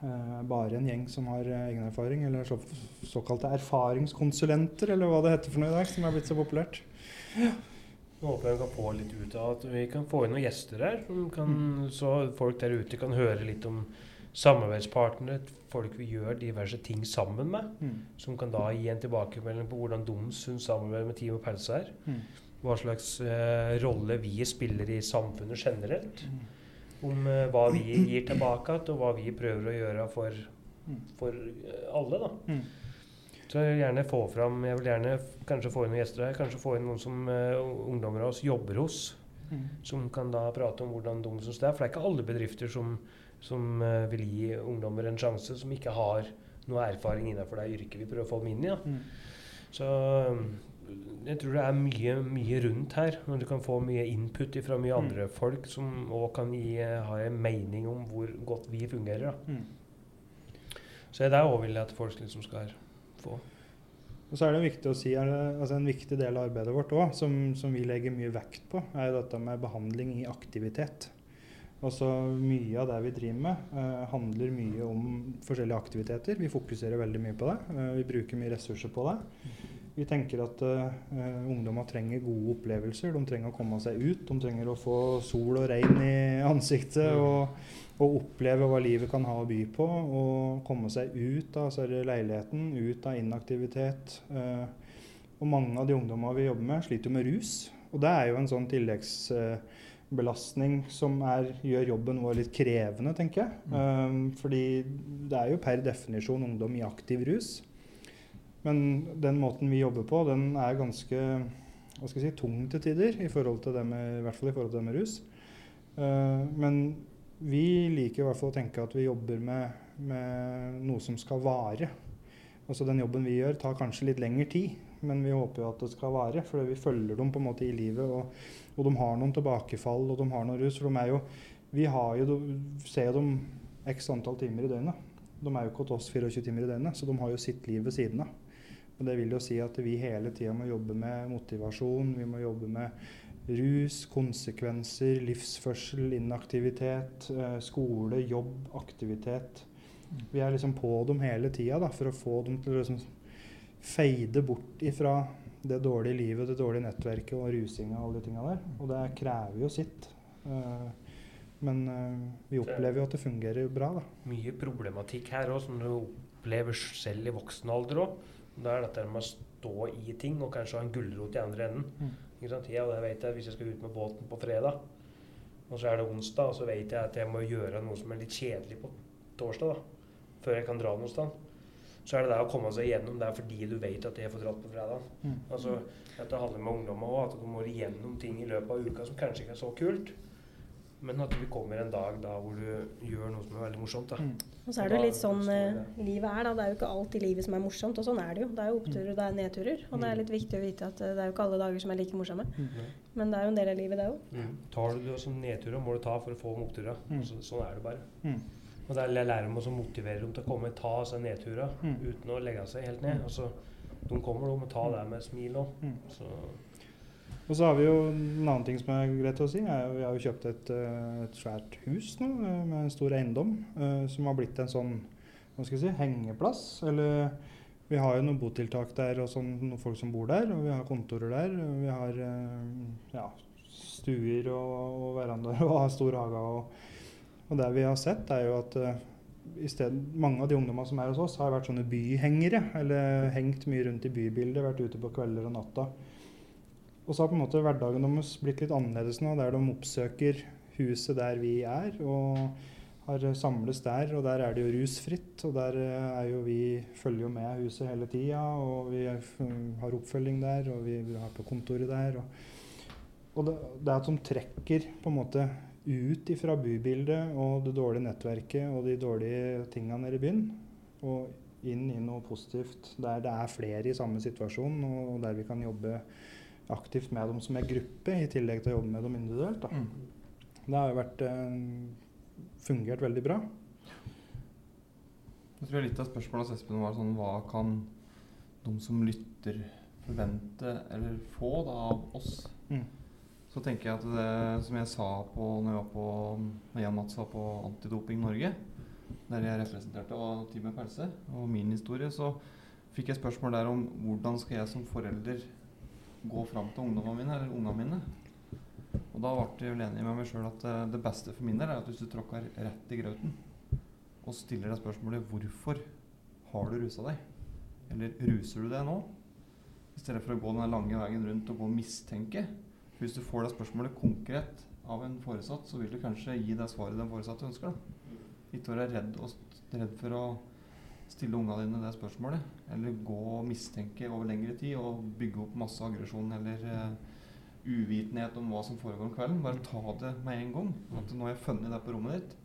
bare en gjeng som har eh, egen erfaring, eller så, såkalte erfaringskonsulenter, eller hva det heter for noe i dag, som er blitt så populært. Nå håper jeg vi kan få litt ut av at vi kan få inn noen gjester her, kan, mm. så folk der ute kan høre litt om samarbeidspartnere, folk vi gjør diverse ting sammen med, Mm. som kan da gi en tilbakemelding på hvordan de syns samarbeidet med Team og Pelse er. Mm. Hva slags eh, rolle vi spiller i samfunnet generelt. Mm. Om eh, hva vi gir tilbake igjen, og hva vi prøver å gjøre for, Mm. for eh, alle. da. Mm. Så jeg vil gjerne få fram, jeg vil gjerne kanskje få inn noen gjester her, kanskje få inn noen som uh, ungdommer av oss jobber hos, Mm. som kan da prate om hvordan de syns det er. For det er ikke alle bedrifter som, som uh, vil gi ungdommer en sjanse, som ikke har noe erfaring innenfor det yrket vi prøver å få dem inn i. Da. Mm. Så um, jeg tror det er mye, mye rundt her. Når du kan få mye input fra mye Mm. andre folk som òg kan gi, eh, ha en mening om hvor godt vi fungerer. Mm. Så det er òg vil jeg at folk liksom skal få. Og så er det viktig å si, det, altså En viktig del av arbeidet vårt også, som, som vi legger mye vekt på, er jo dette med behandling i aktivitet. Også Mye av det vi driver med, eh, handler mye om forskjellige aktiviteter. Vi fokuserer veldig mye på det. Eh, vi bruker mye ressurser på det. Vi tenker at uh, ungdommer trenger gode opplevelser. De trenger å komme seg ut. De trenger å få sol og regn i ansiktet. Mm. og og oppleve hva livet kan ha å by på, og komme seg ut av leiligheten, ut av inaktivitet. Eh, og mange av de ungdommene vi jobber med, sliter jo med rus. Og det er jo en sånn tilleggsbelastning som er, gjør jobben vår litt krevende, tenker jeg. Eh, fordi det er jo per definisjon ungdom i aktiv rus. Men den måten vi jobber på, den er ganske hva skal jeg si, tung til tider, i, forhold til det med, i hvert fall i forhold til det med rus. Eh, men vi liker i hvert fall å tenke at vi jobber med, med noe som skal vare. Altså Den jobben vi gjør, tar kanskje litt lengre tid, men vi håper jo at det skal vare. For vi følger dem på en måte i livet, og, og de har noen tilbakefall og de har noen rus. For de er jo, vi har jo, ser dem x antall timer i døgnet. De er jo ikke hos oss 24 timer i døgnet, så de har jo sitt liv ved siden av. Og Det vil jo si at vi hele tida må jobbe med motivasjon, vi må jobbe med rus, konsekvenser, livsførsel, inaktivitet, eh, skole, jobb, aktivitet. Vi er liksom på dem hele tida for å få dem til å liksom feide bort ifra det dårlige livet, det dårlige nettverket og rusinga og alle de tinga der. Og det krever jo sitt. Eh, men eh, vi opplever jo at det fungerer bra, da. Mye problematikk her òg, som du opplever selv i voksen alder òg. Det er dette med å stå i ting og kanskje ha en gulrot i andre enden. Mm. Ikke sant? Ja, det vet jeg hvis jeg skal ut med båten på fredag, og så er det onsdag, og så vet jeg at jeg må gjøre noe som er litt kjedelig på torsdag, da, før jeg kan dra noe sted. Så er det det å komme seg igjennom det er fordi du vet at jeg får dratt på fredag. Mm. Altså, dette handler med ungdommer òg, at du må igjennom ting i løpet av uka som kanskje ikke er så kult. Men at det kommer en dag da hvor du gjør noe som er veldig morsomt. da. Mm. Og så er det jo litt sånn eh, livet er, da. Det er jo ikke alt i livet som er morsomt, og sånn er det jo. Det er jo oppturer og det er nedturer. Og det er litt viktig å vite at eh, det er jo ikke alle dager som er like morsomme. Mm. Men det er jo en del av livet, det òg. Mm. Tar du det som nedturer, må du ta for å få oppturer. Mm. Så, sånn er det bare. Mm. Og det er jeg lærer dem å motivere dem til å komme og ta seg nedturer Mm. uten å legge seg helt ned. Altså, de kommer de og ta det med et smil òg. Og så har vi jo en annen ting som er greit å si. Er, vi har jo kjøpt et, eh, et svært hus nå eh, med en stor eiendom eh, som har blitt en sånn hva skal jeg si, hengeplass. Eller vi har jo noen botiltak der og sånn, noen folk som bor der. Og vi har kontorer der. Og vi har ja, stuer og, og verandaer <laughs> og har stor hage. Og, og det vi har sett, er jo at stedet, mange av de ungdommene som er hos oss, har vært sånne byhengere. Eller hengt mye rundt i bybildet, vært ute på kvelder og natta. Og så har på en måte hverdagen deres blitt litt annerledes nå, der de oppsøker huset der vi er, og har samles der. Og der er det jo rusfritt, og der eh, er jo vi følger jo med huset hele tida. Og vi har oppfølging der, og vi, har på kontoret der. Og, og det, det er at de trekker på en måte ut ifra bybildet og det dårlige nettverket og de dårlige tinga nede i byen, og inn i noe positivt der det er flere i samme situasjon, og der vi kan jobbe aktivt med dem som en gruppe, i tillegg til å jobbe med dem individuelt. Da. Mm. Det har jo vært, eh, fungert veldig bra. Jeg tror litt av spørsmålet hos Espen var sånn Hva kan de som lytter, forvente eller få da, av oss? Mm. Så tenker jeg at det som jeg sa på når, jeg var på, når Jan Mats var på Antidoping Norge, der jeg representerte og Team Pelse, og min historie, så fikk jeg spørsmål der om hvordan skal jeg som forelder gå fram til ungdommene mine, eller ungene mine. Og da ble jeg vel enig med meg sjøl at eh, det beste for min del er at hvis du tråkker rett i grauten og stiller deg spørsmålet 'Hvorfor har du rusa deg?' Eller 'Ruser du deg nå?' I stedet for å gå den lange veien rundt og gå og mistenke. Hvis du får det spørsmålet konkret av en foresatt, så vil du kanskje gi det svaret den foresatte ønsker. da. Ikke være redd, redd for å stille ungene dine det spørsmålet. Eller gå og mistenke over lengre tid og bygge opp masse aggresjon eller uh, uvitenhet om hva som foregår om kvelden. Bare ta det med en gang. At nå har jeg funnet det på rommet ditt.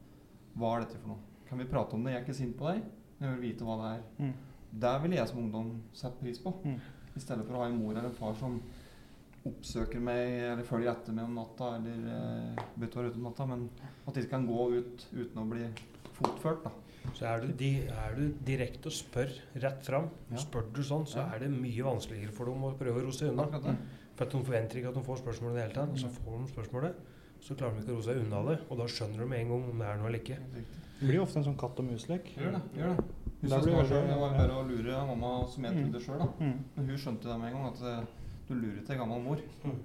Hva er dette for noe? Kan vi prate om det? Jeg er ikke sint på deg, men jeg vil vite hva det er. Mm. Der ville jeg som ungdom satt pris på. Mm. I stedet for å ha en mor eller en far som oppsøker meg eller følger etter meg om natta, eller uh, vet ut om natta, men at de ikke kan gå ut uten å bli fotført. da. Så er du, di, er du direkte og spør rett fram, Ja. spør du sånn, så Ja. er det mye vanskeligere for dem å prøve å roe seg unna. For at de forventer ikke at de får spørsmålet i det hele tatt. Og så får de spørsmålet, så klarer de ikke å roe seg unna det. Og da skjønner de med en gang om det er noe eller ikke. Det blir ofte en sånn katt og mus-lek. Gjør det. gjør det. Hvis det var selv, var bare å lure mamma som jeg Mm. trodde sjøl. da. Men hun skjønte det med en gang, at eh, du lurer til gammel mor. Mm.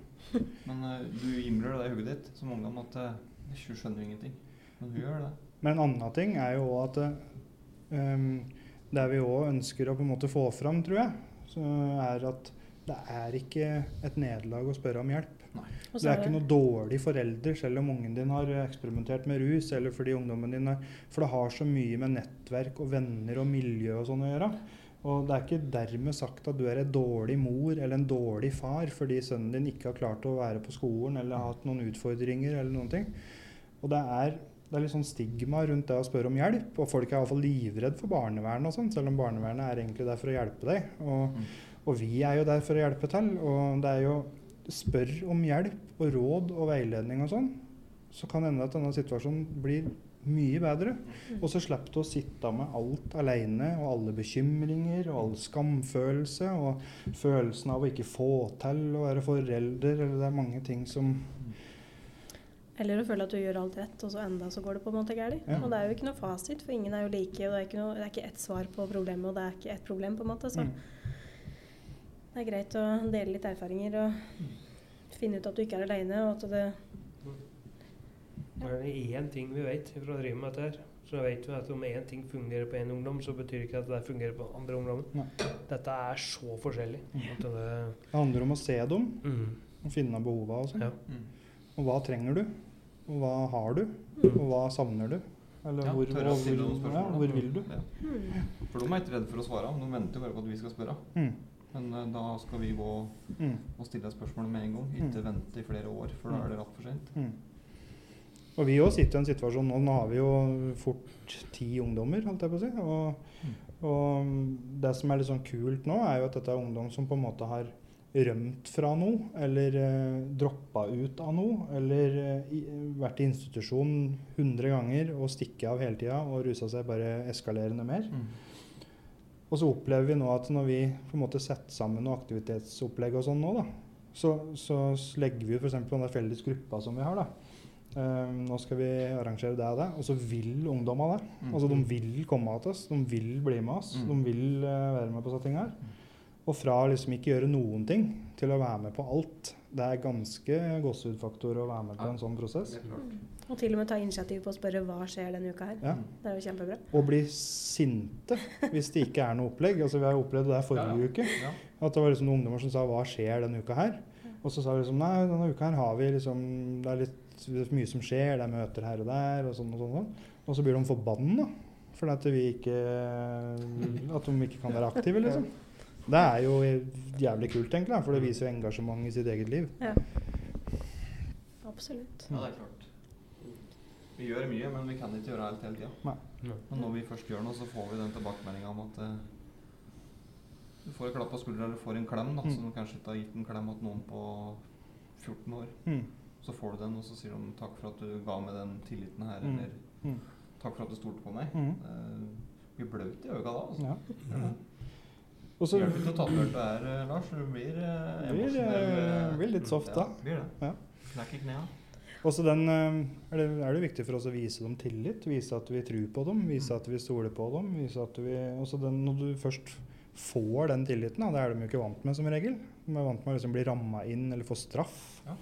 Men eh, du imler det i hodet ditt som ungdom at eh, hun skjønner ingenting. Men hun gjør det. Men en annen ting er jo at um, det vi òg ønsker å på en måte få fram, tror jeg, så er at det er ikke et nederlag å spørre om hjelp. Og Det er ikke noe dårlig forelder selv om ungen din har eksperimentert med rus, eller fordi ungdommen din har For det har så mye med nettverk og venner og miljø og sånn å gjøre. Og det er ikke dermed sagt at du er en dårlig mor eller en dårlig far fordi sønnen din ikke har klart å være på skolen eller har hatt noen utfordringer eller noen ting. Og det er det er litt sånn stigma rundt det å spørre om hjelp. Og folk er iallfall livredd for barnevernet og sånn, selv om barnevernet er egentlig der for å hjelpe deg. Og, Mm. og vi er jo der for å hjelpe til. Og det er jo Spør om hjelp og råd og veiledning og sånn, så kan det hende at denne situasjonen blir mye bedre. Og så slipper du å sitte med alt alene, og alle bekymringer, og all skamfølelse, og følelsen av å ikke få til å være forelder, eller det er mange ting som Eller å føle at du gjør alt rett, og så enda så går det på en måte galt. Ja. Og det er jo ikke noe fasit, for ingen er jo like. Og det er ikke, noe, det er ikke ett svar på problemet, og det er ikke ett problem, på en måte. Så mm. det er greit å dele litt erfaringer og finne ut at du ikke er aleine, og at det Nå er det én ting vi vet fra å drive med dette her. Så vet vi at om én ting fungerer på én ungdom, så betyr ikke at det fungerer på andre ungdommer. Nei. Dette er så forskjellig. At det, Det handler om å se dem mm, og finne behova og sånn. ja. Mm. Og hva trenger du? Og hva har du? Mm. Og hva savner du? Eller Ja, hvor, tørre å hvor, stille noen spørsmål. da. hvor vil du? Ja. For de er ikke redde for å svare, de venter bare på at vi skal spørre. Mm. Men uh, da skal vi gå Mm. og stille spørsmål med en gang, ikke vente i flere år, for da er det rett for sent. Mm. Og vi òg sitter i en situasjon nå. Nå har vi jo fort ti ungdommer, holdt jeg på å si. Og, og det som er litt sånn kult nå, er jo at dette er ungdom som på en måte har rømt fra noe, eller eh, droppa ut av noe, eller eh, i, vært i institusjon 100 ganger og stikket av hele tida og rusa seg bare eskalerende mer. Mm. Og så opplever vi nå at når vi på en måte setter sammen noe aktivitetsopplegg og sånn nå, da, så, så legger vi ut f.eks. på den der felles gruppa som vi har. da. Uh, nå skal vi arrangere det og det, og så vil ungdommene det. Mm. Altså De vil komme til oss, de vil bli med oss, Mm. de vil uh, være med på sånne ting her. Og fra liksom ikke gjøre noen ting til å være med på alt. Det er ganske gåsehudfaktor å være med på en sånn prosess. Helt. Og til og med ta initiativ på å spørre hva skjer denne uka her. Ja. Det er jo kjempebra. Og bli sinte hvis det ikke er noe opplegg. Altså Vi har jo opplevd det der forrige Ja, ja. uke. At det var liksom noen ungdommer som sa 'hva skjer denne uka her?' Og så sa vi liksom 'nei, denne uka her har vi liksom Det er litt det er mye som skjer, det er møter her og der', og sånn og sånn. sånn. Og så blir de forbanna fordi at vi ikke At de ikke kan være aktive, liksom. Det er jo jævlig kult, egentlig, for det viser jo engasjement i sitt eget liv. Ja. Absolutt. Ja, det er klart. Vi gjør mye, men vi kan ikke gjøre alt hele tida. Men når vi først gjør noe, så får vi den tilbakemeldinga om at eh, du får en klapp på skuldra eller får en klem, da, Mm. som du kanskje ikke har gitt en klem til noen på 14 år. Mm. Så får du den, og så sier de 'takk for at du ga meg den tilliten her', Mm. eller Mm. 'takk for at du stolte på meg'. Mm. Eh, vi blaut i øynene da, altså. Ja. Ja. Og så Hjelper ikke å tatovere du er, eh, Lars. Du blir eh, Blir, emosjonell, eh, blir litt soft da. Ja, blir det. Ja. Knekker knærne. Også den, eh, er, det, er det viktig for oss å vise dem tillit, vise at vi tror på dem, vise at vi stoler på dem. vise at vi, også den, Når du først får den tilliten, da, det er de jo ikke vant med som regel. De er vant med å liksom bli ramma inn eller få straff. Ja.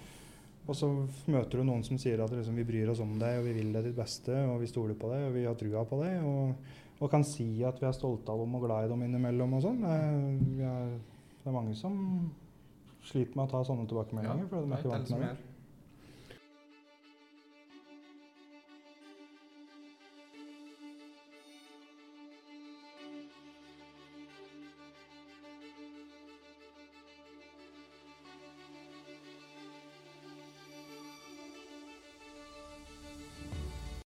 Og så møter du noen som sier at liksom, vi bryr oss om deg, og vi vil deg ditt beste, og vi stoler på deg, og vi har trua på deg. Og, og kan si at vi er stolte av dem og glad i dem innimellom og sånn. Det, er- er- det er mange som sliter med å ta sånne tilbakemeldinger, for de er ikke vant med det.